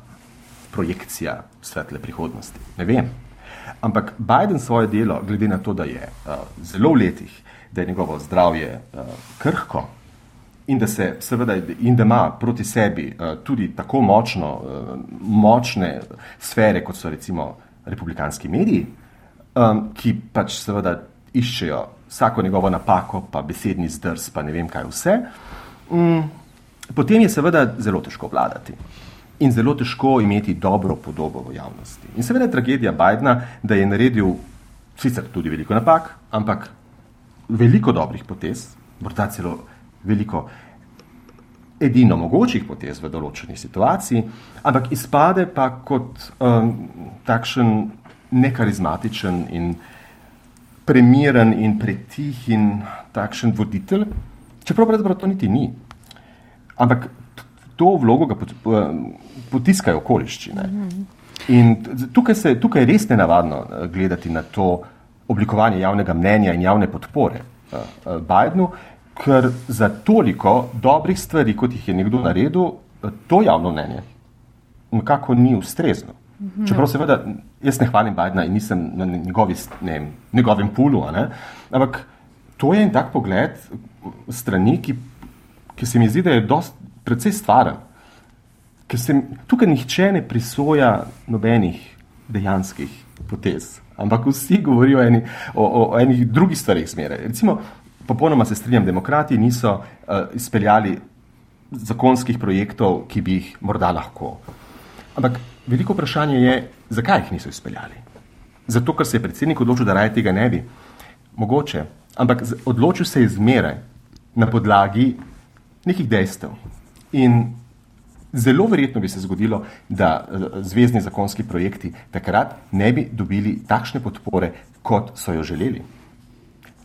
projekcija svetle prihodnosti. Ne vem. Ampak Biden svoje delo, glede na to, da je uh, zelo v letih, da je njegovo zdravje uh, krhko in da, se, seveda, in da ima proti sebi uh, tudi tako močno, uh, močne sfere, kot so recimo republikanski mediji, ki pač seveda iščejo vsako njegovo napako, pa besedni zdrs, pa ne vem kaj vse, um, potem je seveda zelo težko vladati in zelo težko imeti dobro podobo v javnosti. In seveda je tragedija Bidna, da je naredil sicer tudi veliko napak, ampak veliko dobrih potez, morda celo veliko edino mogočih potez v določeni situaciji, ampak izpade pa kot um, takšen nekarizmatičen in premiren in pretih in takšen voditelj, čeprav pravzaprav to niti ni. Ampak to vlogo ga potiskajo okoliščine. In tukaj, se, tukaj je res nenavadno eh, gledati na to oblikovanje javnega mnenja in javne podpore uh, Bidenu, ker za toliko dobrih stvari, kot jih je nekdo naredil, to javno mnenje nekako ni ustrezno. Čeprav seveda jaz ne hvalim Bidna in nisem na njegovi, ne, njegovem pulu, ampak to je en tak pogled strani, ki, ki se mi zdi, da je dost, precej stvaren. Ker se tukaj nihče ne prisoja nobenih dejanskih potez, ampak vsi govorijo o, eni, o, o, o enih drugih stvarih zmeraj. Recimo, popolnoma se strinjam, demokrati niso uh, izpeljali zakonskih projektov, ki bi jih morda lahko. Ampak veliko vprašanje je, zakaj jih niso izpeljali. Zato, ker se je predsednik odločil, da raje tega ne bi. Mogoče, ampak odločil se je zmeraj na podlagi nekih dejstev. In zelo verjetno bi se zgodilo, da eh, zvezdni zakonski projekti takrat ne bi dobili takšne podpore, kot so jo želeli.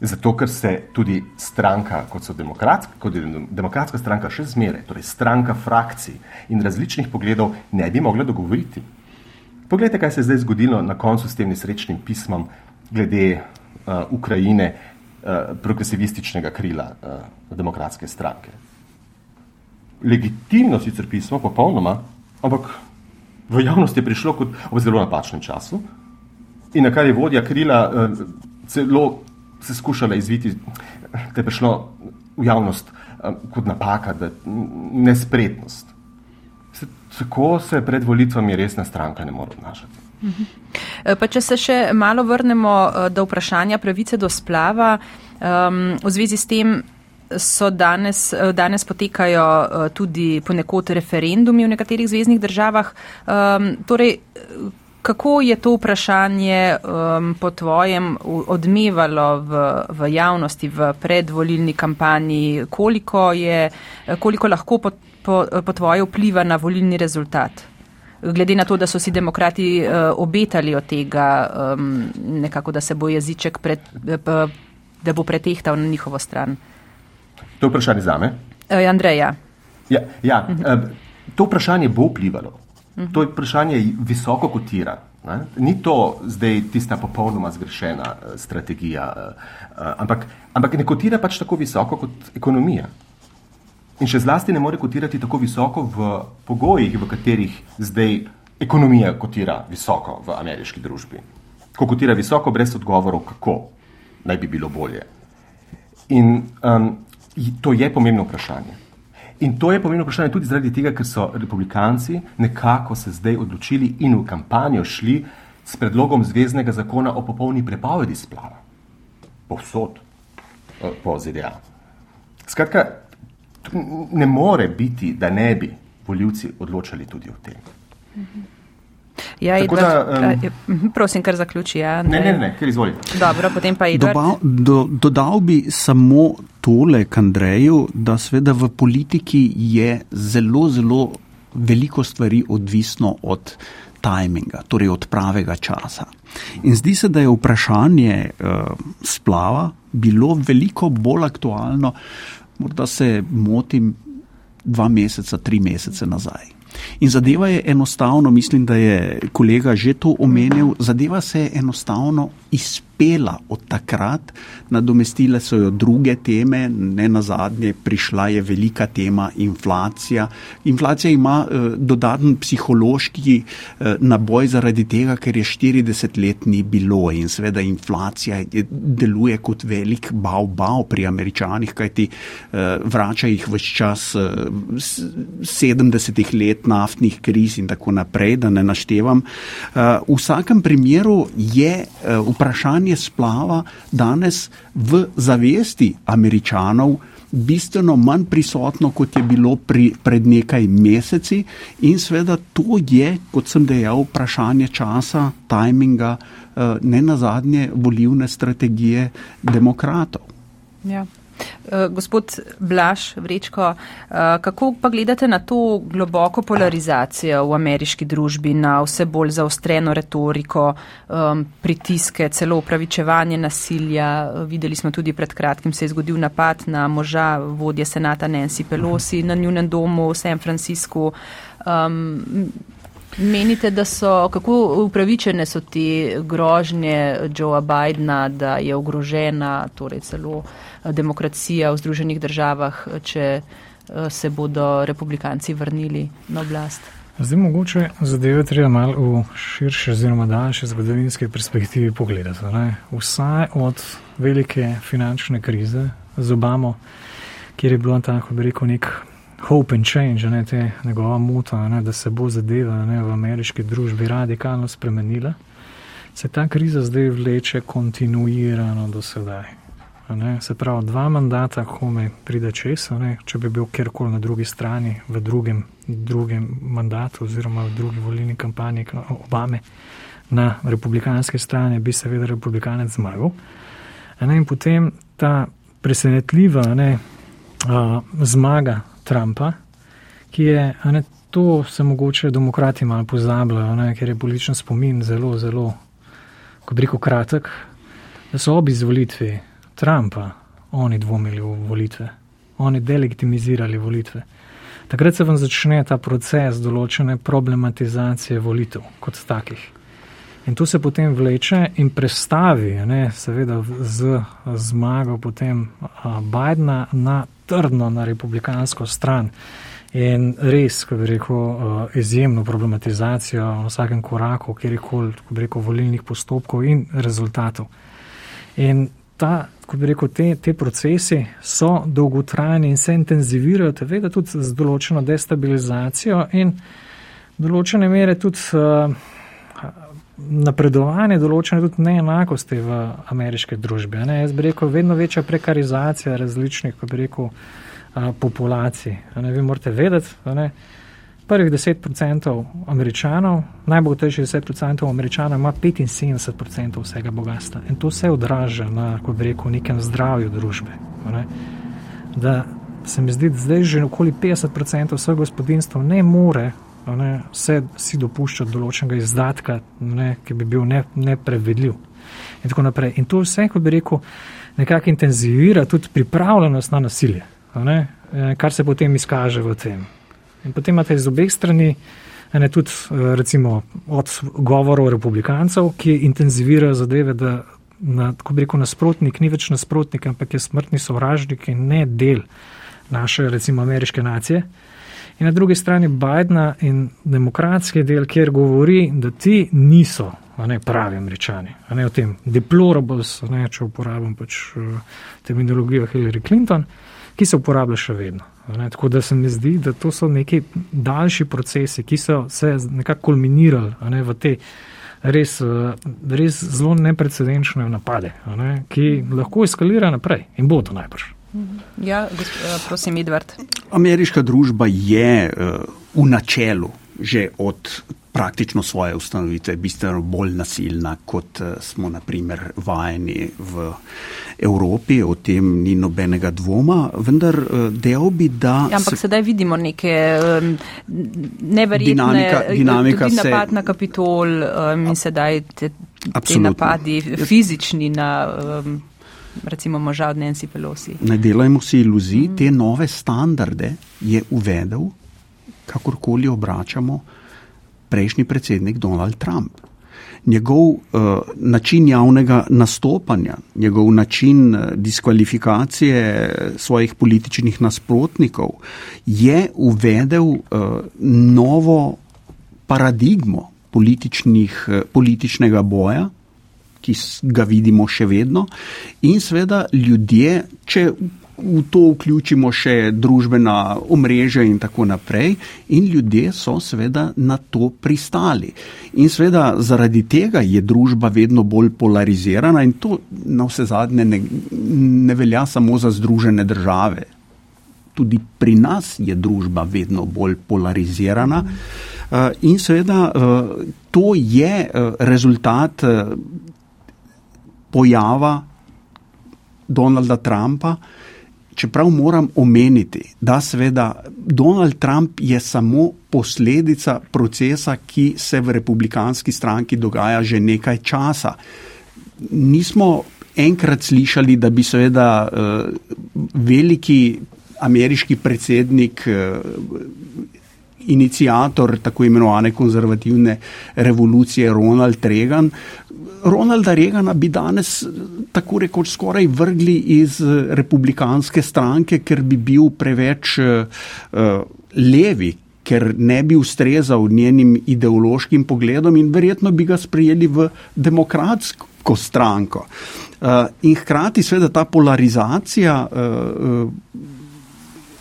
Zato, ker se tudi stranka, kot, demokratska, kot je demokratska stranka, še zmeraj, torej stranka frakcij in različnih pogledov, ne bi mogla dogovoriti. Poglejte, kaj se je zdaj zgodilo na koncu s tem nesrečnim pismom glede uh, Ukrajine, uh, progresivističnega krila uh, demokratske stranke legitimno sicer pismo, popolnoma, ampak v javnosti je prišlo kot v zelo napačnem času in na kar je vodja krila eh, celo se skušala izviti, da je prišlo v javnost eh, kot napaka, da nespretnost. Tako se pred volitvami resna stranka ne more obnašati. Eh, pa če se še malo vrnemo do vprašanja pravice do splava, um, v zvezi s tem so danes, eh, danes potekajo eh, tudi ponekod referendumi v nekaterih zvezdnih državah. Um, torej, Kako je to vprašanje um, po tvojem odmevalo v, v javnosti, v predvolilni kampanji? Koliko, je, koliko lahko po, po, po tvoje vpliva na volilni rezultat? Glede na to, da so si demokrati uh, obetali od tega, um, nekako, da se bo jeziček, pred, uh, da bo pretehtal na njihovo stran. To je vprašanje za me. Uh, Andreja. Ja, ja, uh, to vprašanje bo vplivalo. -hmm. To je vprašanje visoko kotira. Ne? Ni to zdaj tista popolnoma zgrešena uh, strategija, uh, uh, ampak, ampak ne kotira pač tako visoko kot ekonomija. In še zlasti ne more kotirati tako visoko v pogojih, v katerih zdaj ekonomija kotira visoko v ameriški družbi. Ko kotira visoko, brez odgovorov, kako naj bi bilo bolje. In um, to je pomembno vprašanje. In to je pomembno vprašanje tudi zaradi tega, ker so republikanci nekako se zdaj odločili in v kampanjo šli s predlogom zvezdnega zakona o popolni prepovedi splava. Povsod eh, po ZDA. Skratka, ne more biti, da ne bi voljivci odločali tudi o tem. Ja, Edward, da, um, prosim, kar zaključi. Ja, ne, ne, ne, ker izvoli. Dobro, potem pa Edward. Doba, do, dodal bi samo tole k Andreju, da sveda v politiki je zelo, zelo veliko stvari odvisno od tajminga, torej od pravega časa. In zdi se, da je vprašanje uh, splava bilo veliko bolj aktualno, morda se motim, dva meseca, tri mesece nazaj. In zadeva je enostavno, mislim, da je kolega že to omenil, zadeva se je enostavno izpeljala uspela od takrat, nadomestile so jo druge teme, ne na zadnje, prišla je velika tema inflacija. Inflacija ima eh, dodaten psihološki eh, naboj zaradi tega, ker je 40 let ni bilo in seveda inflacija deluje kot velik bav-bav pri američanih, kajti eh, vrača jih vse čas eh, 70 let naftnih kriz in tako naprej, da ne naštevam. Eh, v vsakem primeru je eh, vprašanje, vprašanje splava danes v zavesti američanov bistveno manj prisotno, kot je bilo pri, pred nekaj meseci in seveda to je, kot sem dejal, vprašanje časa, tajminga, eh, ne nazadnje volivne strategije demokratov. Ja. Eh, gospod Blaž, Vrečko, eh, kako pa gledate na to globoko polarizacijo v ameriški družbi, na vse bolj zaostreno retoriko, pritiske, celo upravičevanje nasilja? Videli smo tudi pred kratkim se je zgodil napad na moža vodje senata Nancy Pelosi na njunem domu v San Franciscu. Um, menite, da so, kako upravičene so te grožnje Joea Bidna, da je ogrožena, torej celo demokracija v Združenih državah, če eh, se bodo republikanci vrnili na oblast. Zdaj mogoče zadeve treba malo v širše oziroma daljše zgodovinske perspektivi pogledati. Ne? Vsaj od velike finančne krize z Obamo, kjer je bilo tako, bi rekel, nek hope and change, ne, te njegova muta, ne, da se bo zadeva ne, v ameriški družbi radikalno spremenila, se ta kriza zdaj vleče kontinuirano do sedaj. Ne, se pravi, dva mandata, ko me pride čez, ne, če bi bil kjerkoli na drugi strani, v drugem, drugem mandatu oziroma v drugi volilni kampanji Obame, na republikanski strani bi seveda republikanec zmagal. Ne, in potem ta presenetljiva ne, a, zmaga Trumpa, ki je, ne, to se mogoče demokrati malo pozabljajo, ne, ker je političen spomin zelo, zelo, kot rekel, kratek, da so ob izvolitvi Trumpa, oni dvomili v volitve, oni delegitimizirali volitve. Takrat se vam začne ta proces določene problematizacije volitev kot takih. In to se potem vleče in prestavi, ne, seveda z zmago potem Bidna na trdno na republikansko stran. In res, ko bi rekel, izjemno problematizacijo na vsakem koraku, kjerkoli, ko bi rekel, volilnih postopkov in rezultatov. In ta, ko bi rekel, te, te procesi so dolgotrajni in se intenzivirajo, seveda tudi z določeno destabilizacijo in določene mere tudi uh, napredovanje, določene tudi neenakosti v ameriški družbi. Ne? Jaz bi rekel, vedno večja prekarizacija različnih, ko bi rekel, uh, populacij. Ne? Vi morate vedeti, ne? Prvih 10% američanov, najbogatejših 10% američanov ima 75% vsega bogatstva. In to se odraža na, kot bi rekel, nekem zdravju družbe. Ne? Da se mi zdi, da zdaj že okoli 50% vseh gospodinstv ne more ne, se si dopuščati določenega izdatka, ne, ki bi bil ne, neprevedljiv. In tako naprej. In to vse, kot bi rekel, nekako intenzivira tudi pripravljenost na nasilje, ne, kar se potem izkaže v tem. In potem imate iz obeh strani ne, tudi recimo od govorov republikancev, ki intenzivirajo zadeve, da na, tako bi rekel, nasprotnik ni več nasprotnik, ampak je smrtni sovražnik in ne del naše, recimo, ameriške nacije. In na drugi strani Bidna in demokratski del, kjer govori, da ti niso ne, pravi američani, ne o tem deplorables, ne, če uporabljam pač uh, terminologijo Hillary Clinton, ki se uporablja še vedno. Ne, tako da se mi zdi, da to so neki daljši procesi, ki so se nekako kulminirali ne, v te res, uh, res zelo neprecedenčne napade, ne, ki lahko eskalirajo naprej in bodo najbrž. Ja, eh, prosim, Edvard. Ameriška družba je uh, v načelu že od praktično svoje ustanovitve bistveno bolj nasilna, kot uh, smo naprimer vajeni v Evropi, o tem ni nobenega dvoma, vendar uh, del bi, da. Ja, ampak se, sedaj vidimo neke um, neverjetne dinamika, dinamika tudi napad se, na kapitol um, in sedaj te, te napadi fizični na. Um, recimo moža od Nancy Pelosi. Ne delajmo si iluzij, mm. te nove standarde je uvedel, kakorkoli obračamo, prejšnji predsednik Donald Trump. Njegov uh, način javnega nastopanja, njegov način uh, diskvalifikacije svojih političnih nasprotnikov je uvedel uh, novo paradigmo uh, političnega boja, ki ga vidimo še vedno, in seveda ljudje, če v to vključimo še družbena omrežja in tako naprej, in ljudje so seveda na to pristali. In seveda zaradi tega je družba vedno bolj polarizirana in to na vse zadnje ne, ne velja samo za združene države. Tudi pri nas je družba vedno bolj polarizirana. In seveda to je rezultat pojava Donalda Trumpa, čeprav moram omeniti, da seveda Donald Trump je samo posledica procesa, ki se v republikanski stranki dogaja že nekaj časa. Nismo enkrat slišali, da bi seveda uh, veliki ameriški predsednik uh, inicijator tako imenovane konzervativne revolucije Ronald Reagan. Ronalda Reagana bi danes tako rekoč skoraj vrgli iz republikanske stranke, ker bi bil preveč uh, levi, ker ne bi ustrezal njenim ideološkim pogledom in verjetno bi ga sprejeli v demokratsko stranko. Uh, in hkrati seveda ta polarizacija uh,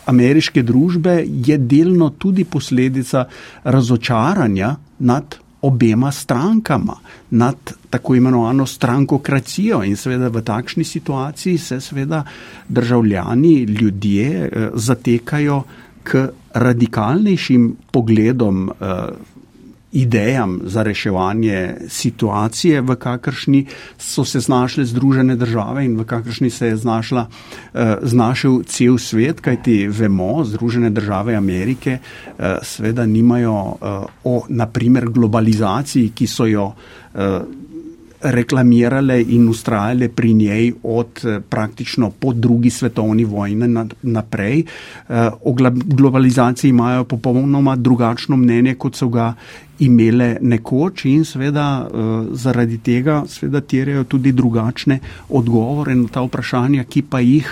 ameriške družbe je delno tudi posledica razočaranja nad obema strankama, nad tako imenovano strankokracijo. In seveda v takšni situaciji se seveda državljani, ljudje eh, zatekajo k radikalnejšim pogledom eh, idejam za reševanje situacije, v kakršni so se znašle Združene države in v kakršni se je znašla, eh, znašel cel svet, kajti vemo, Združene države Amerike eh, sveda nimajo eh, o, naprimer, globalizaciji, ki so jo reklamirale in ustrajale pri njej od praktično po drugi svetovni vojni naprej. O globalizaciji imajo popolnoma drugačno mnenje, kot so ga imele nekoč in seveda uh, zaradi tega seveda terjajo tudi drugačne odgovore na ta vprašanja, ki pa jih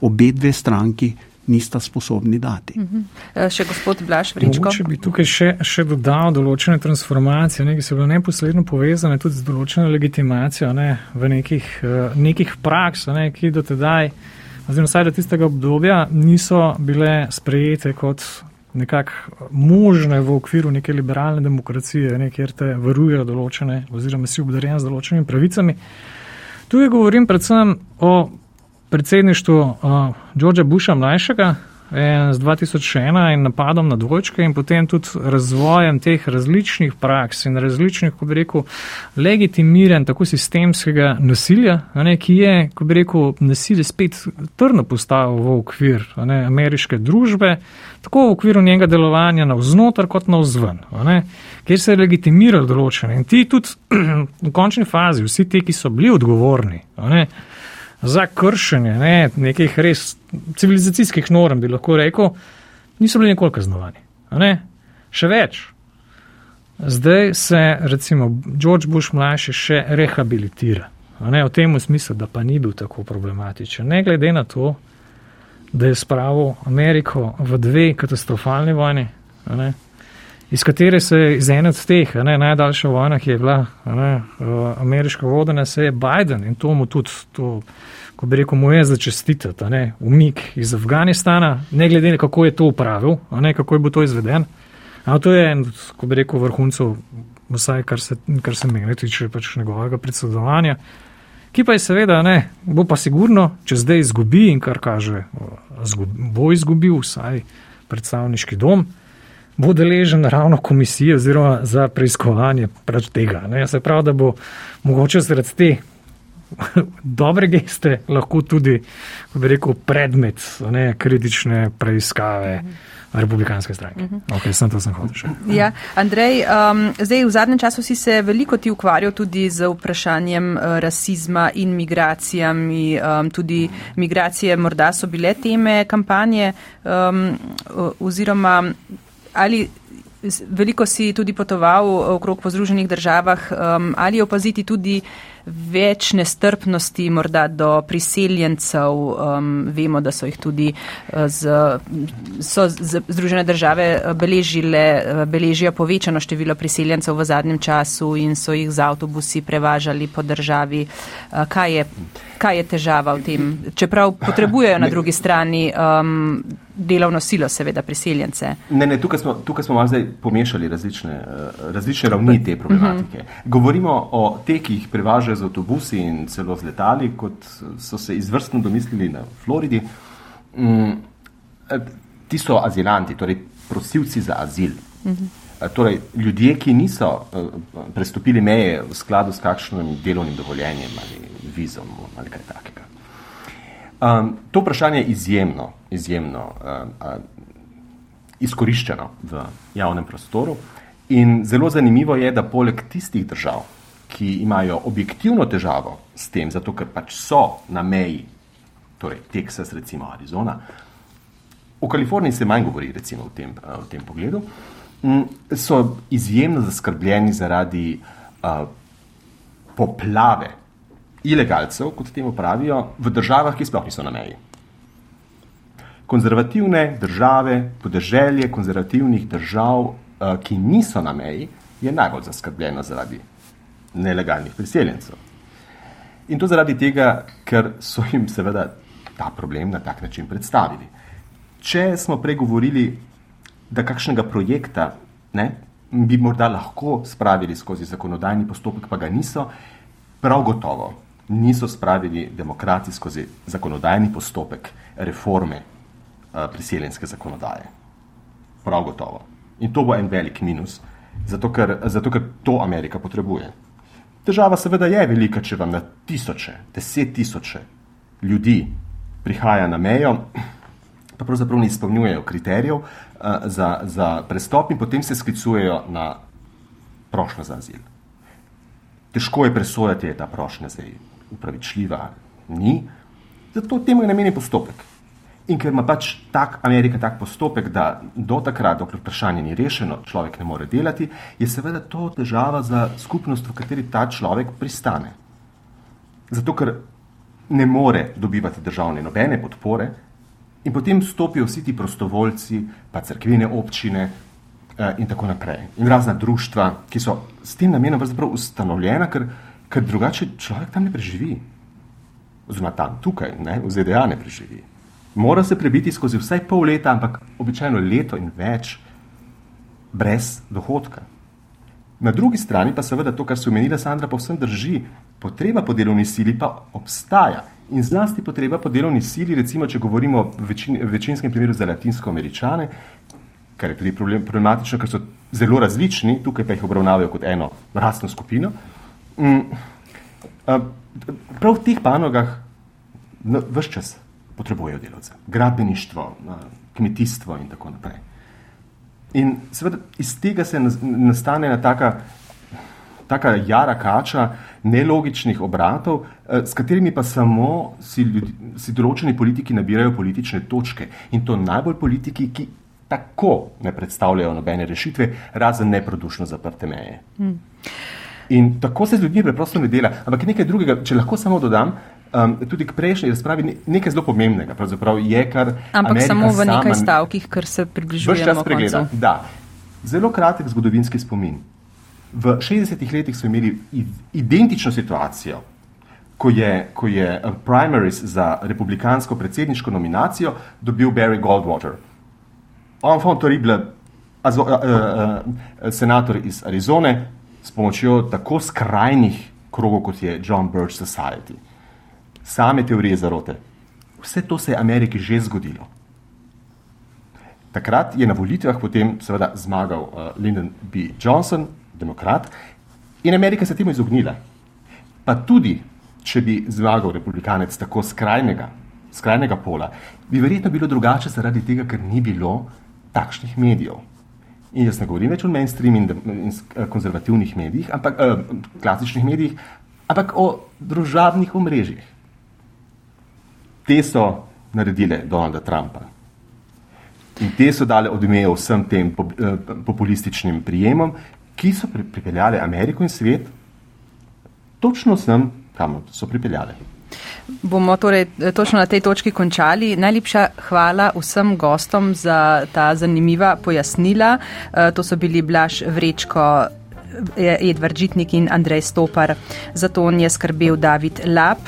obe dve stranki nista sposobni dati. Uh -huh. E, še gospod Blaž Vričko. Če bi tukaj še, še dodal določene transformacije, ne, ki so bile neposredno povezane tudi z določeno legitimacijo ne, v nekih, uh, nekih praks, ne, ki do tedaj, oziroma vsaj do tistega obdobja, niso bile sprejete kot nekako možne v okviru neke liberalne demokracije, ne, kjer te varujejo določene oziroma si obdarjen z določenimi pravicami. Tu je govorim predvsem o predsedništvu uh, Georgea Busha mlajšega, z 2001 in napadom na dvojčke in potem tudi razvojem teh različnih praks in različnih, ko bi rekel, legitimiran tako sistemskega nasilja, ne, ki je, ko bi rekel, nasilje spet trdno postavil v okvir ne, ameriške družbe, tako v okviru njenega delovanja na vznotar kot na vzven, ne, kjer se je legitimiral določene. In ti tudi v končni fazi, vsi ti, ki so bili odgovorni, ne, za kršenje ne, nekih res civilizacijskih norm, bi lahko rekel, niso bili nikoli kaznovani. Še več. Zdaj se recimo George Bush mlajši še rehabilitira. Ne, v tem smislu, da pa ni bil tako problematičen. Ne glede na to, da je spravil Ameriko v dve katastrofalni vojni, ne, iz katere se je iz ene od teh, ne, najdaljša vojna, ki je bila ne, ameriška vodena, se je Biden in to mu tudi to ko bi rekel, mu je začestitati, umik iz Afganistana, ne glede na kako je to upravil, ne, kako je bo to izveden. A to je en, ko bi rekel, vrhuncev, vsaj kar se, kar se meni tiče pač njegovega predsedovanja, ki pa je seveda, ne, bo pa sigurno, če zdaj izgubi in kar kaže, bo izgubil vsaj predstavniški dom, bo deležen ravno komisije oziroma za preiskovanje prav tega. Ne. Se pravi, da bo mogoče zaradi te dobre geste lahko tudi, bi rekel, predmet ne, kritične preiskave. -huh. Republikanske stranke. Uh -huh. okay, sem to sem hotel še. Ja, Andrej, um, zdaj v zadnjem času si se veliko ti ukvarjal tudi z vprašanjem uh, rasizma in migracijami. Um, tudi migracije morda so bile teme kampanje um, oziroma ali veliko si tudi potoval okrog po Združenih državah, um, ali opaziti tudi več nestrpnosti morda do priseljencev. Um, vemo, da so jih tudi uh, z, so z Združene države uh, beležile, uh, beležijo povečano število priseljencev v zadnjem času in so jih z avtobusi prevažali po državi. Kaj je, kaj je težava v tem? Čeprav potrebujejo na drugi strani um, delovno silo, seveda priseljence. Ne, ne, tukaj smo, tukaj smo malo zdaj pomešali različne, različne ravni te problematike. -huh. Govorimo o teh, ki jih prevažajo že z avtobusi in celo z letali, kot so se izvrstno domislili na Floridi. Mm, eh, ti so azilanti, torej prosilci za azil. Mhm. Torej, ljudje, ki niso uh, prestopili meje v skladu s kakšnim delovnim dovoljenjem ali vizom ali kaj takega. Um, to vprašanje je izjemno, izjemno uh, uh, izkoriščeno v javnem prostoru in zelo zanimivo je, da poleg tistih držav, ki imajo objektivno težavo s tem, zato ker pač so na meji, torej Teksas, recimo Arizona. O Kaliforniji se manj govori, recimo v tem, v tem pogledu. Mm, so izjemno zaskrbljeni zaradi uh, poplave ilegalcev, kot temu pravijo, v državah, ki sploh niso na meji. Konzervativne države, podeželje konzervativnih držav, uh, ki niso na meji, je najbolj zaskrbljeno zaradi nelegalnih priseljencev. In to zaradi tega, ker so jim seveda ta problem na tak način predstavili. Če smo pregovorili, da kakšnega projekta ne, bi morda lahko spravili skozi zakonodajni postopek, pa ga niso, prav gotovo niso spravili demokrati skozi zakonodajni postopek reforme uh, priseljenske zakonodaje. Prav gotovo. In to bo en velik minus, zato ker, zato ker to Amerika potrebuje. Težava seveda je velika, če vam na tisoče, deset tisoče ljudi prihaja na mejo, pa pravzaprav ne izpolnjujejo kriterijev uh, za, za prestop in potem se sklicujejo na prošnjo za azil. Težko je presojati, je ta prošnja zdaj upravičljiva, ni, zato temu je namenjen postopek. In ker ima pač tak Amerika tak postopek, da do takrat, dokler vprašanje ni rešeno, človek ne more delati, je seveda to težava za skupnost, v kateri ta človek pristane. Zato, ker ne more dobivati državne nobene podpore in potem stopijo vsi ti prostovoljci, pa crkvene občine eh, in tako naprej. In razna društva, ki so s tem namenom pravzaprav ustanovljena, ker, ker drugače človek tam ne preživi. Oziroma tam, tukaj, ne, v ZDA ne preživi mora se prebiti skozi vsaj pol leta, ampak običajno leto in več, brez dohodka. Na drugi strani pa seveda to, kar se omenila Sandra, povsem drži, potreba po delovni sili pa obstaja In zlasti potreba po delovni sili, recimo, če govorimo v večin, večinskem primeru za latinsko-američane, kar je tudi problem, problematično, ker so zelo različni, tukaj pa jih obravnavajo kot eno rasno skupino. Mm, prav v teh panogah vse čas potrebujejo delavce. Gradbeništvo, kmetijstvo in tako naprej. In seveda iz tega se nastane ena taka, taka jara kača nelogičnih obratov, s katerimi pa samo si, ljudi, si določeni politiki nabirajo politične točke. In to najbolj politiki, ki tako ne predstavljajo nobene rešitve, razen neprodušno zaprte meje. Hmm. In tako se z ljudmi preprosto ne dela. Ampak nekaj drugega, če lahko samo dodam, um, tudi k prejšnji razpravi nekaj zelo pomembnega. Je, kar Ampak Amerika samo v nekaj stavkih, ker se približujemo koncu. Da, zelo kratek zgodovinski spomin. V 60-ih letih so imeli identično situacijo, ko je, ko je uh, primaries za republikansko predsedniško nominacijo dobil Barry Goldwater. Enfant terrible, azo, uh, uh, uh, senator iz Arizone, s pomočjo tako skrajnih krogov, kot je John Birch Society same teorije zarote. Vse to se je Ameriki že zgodilo. Takrat je na volitvah potem seveda zmagal uh, Lyndon B. Johnson, demokrat, in Amerika se temu izognila. Pa tudi, če bi zmagal republikanec tako skrajnega, skrajnega pola, bi verjetno bilo drugače zaradi tega, ker ni bilo takšnih medijev. In jaz ne govorim več o mainstream in, in eh, konzervativnih medijih, ampak uh, klasičnih medijih, ampak o družabnih omrežjih te so naredile Donalda Trumpa. In te so dale odmejo vsem tem eh, populističnim prijemom, ki so pripeljali Ameriko in svet točno sem, kam so pripeljali. Bomo torej eh, točno na tej točki končali. Najlepša hvala vsem gostom za ta zanimiva pojasnila. Eh, to so bili Blaž Vrečko, Edvard Žitnik in Andrej Stopar. Za to je skrbel David Lap.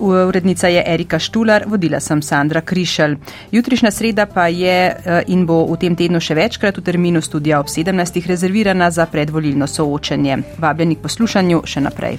Urednica je Erika Štular, vodila sem Sandra Krišelj. Jutrišnja sreda pa je eh, in bo v tem tednu še večkrat v terminu studija ob 17. rezervirana za predvolilno soočenje. Vabljeni k poslušanju še naprej.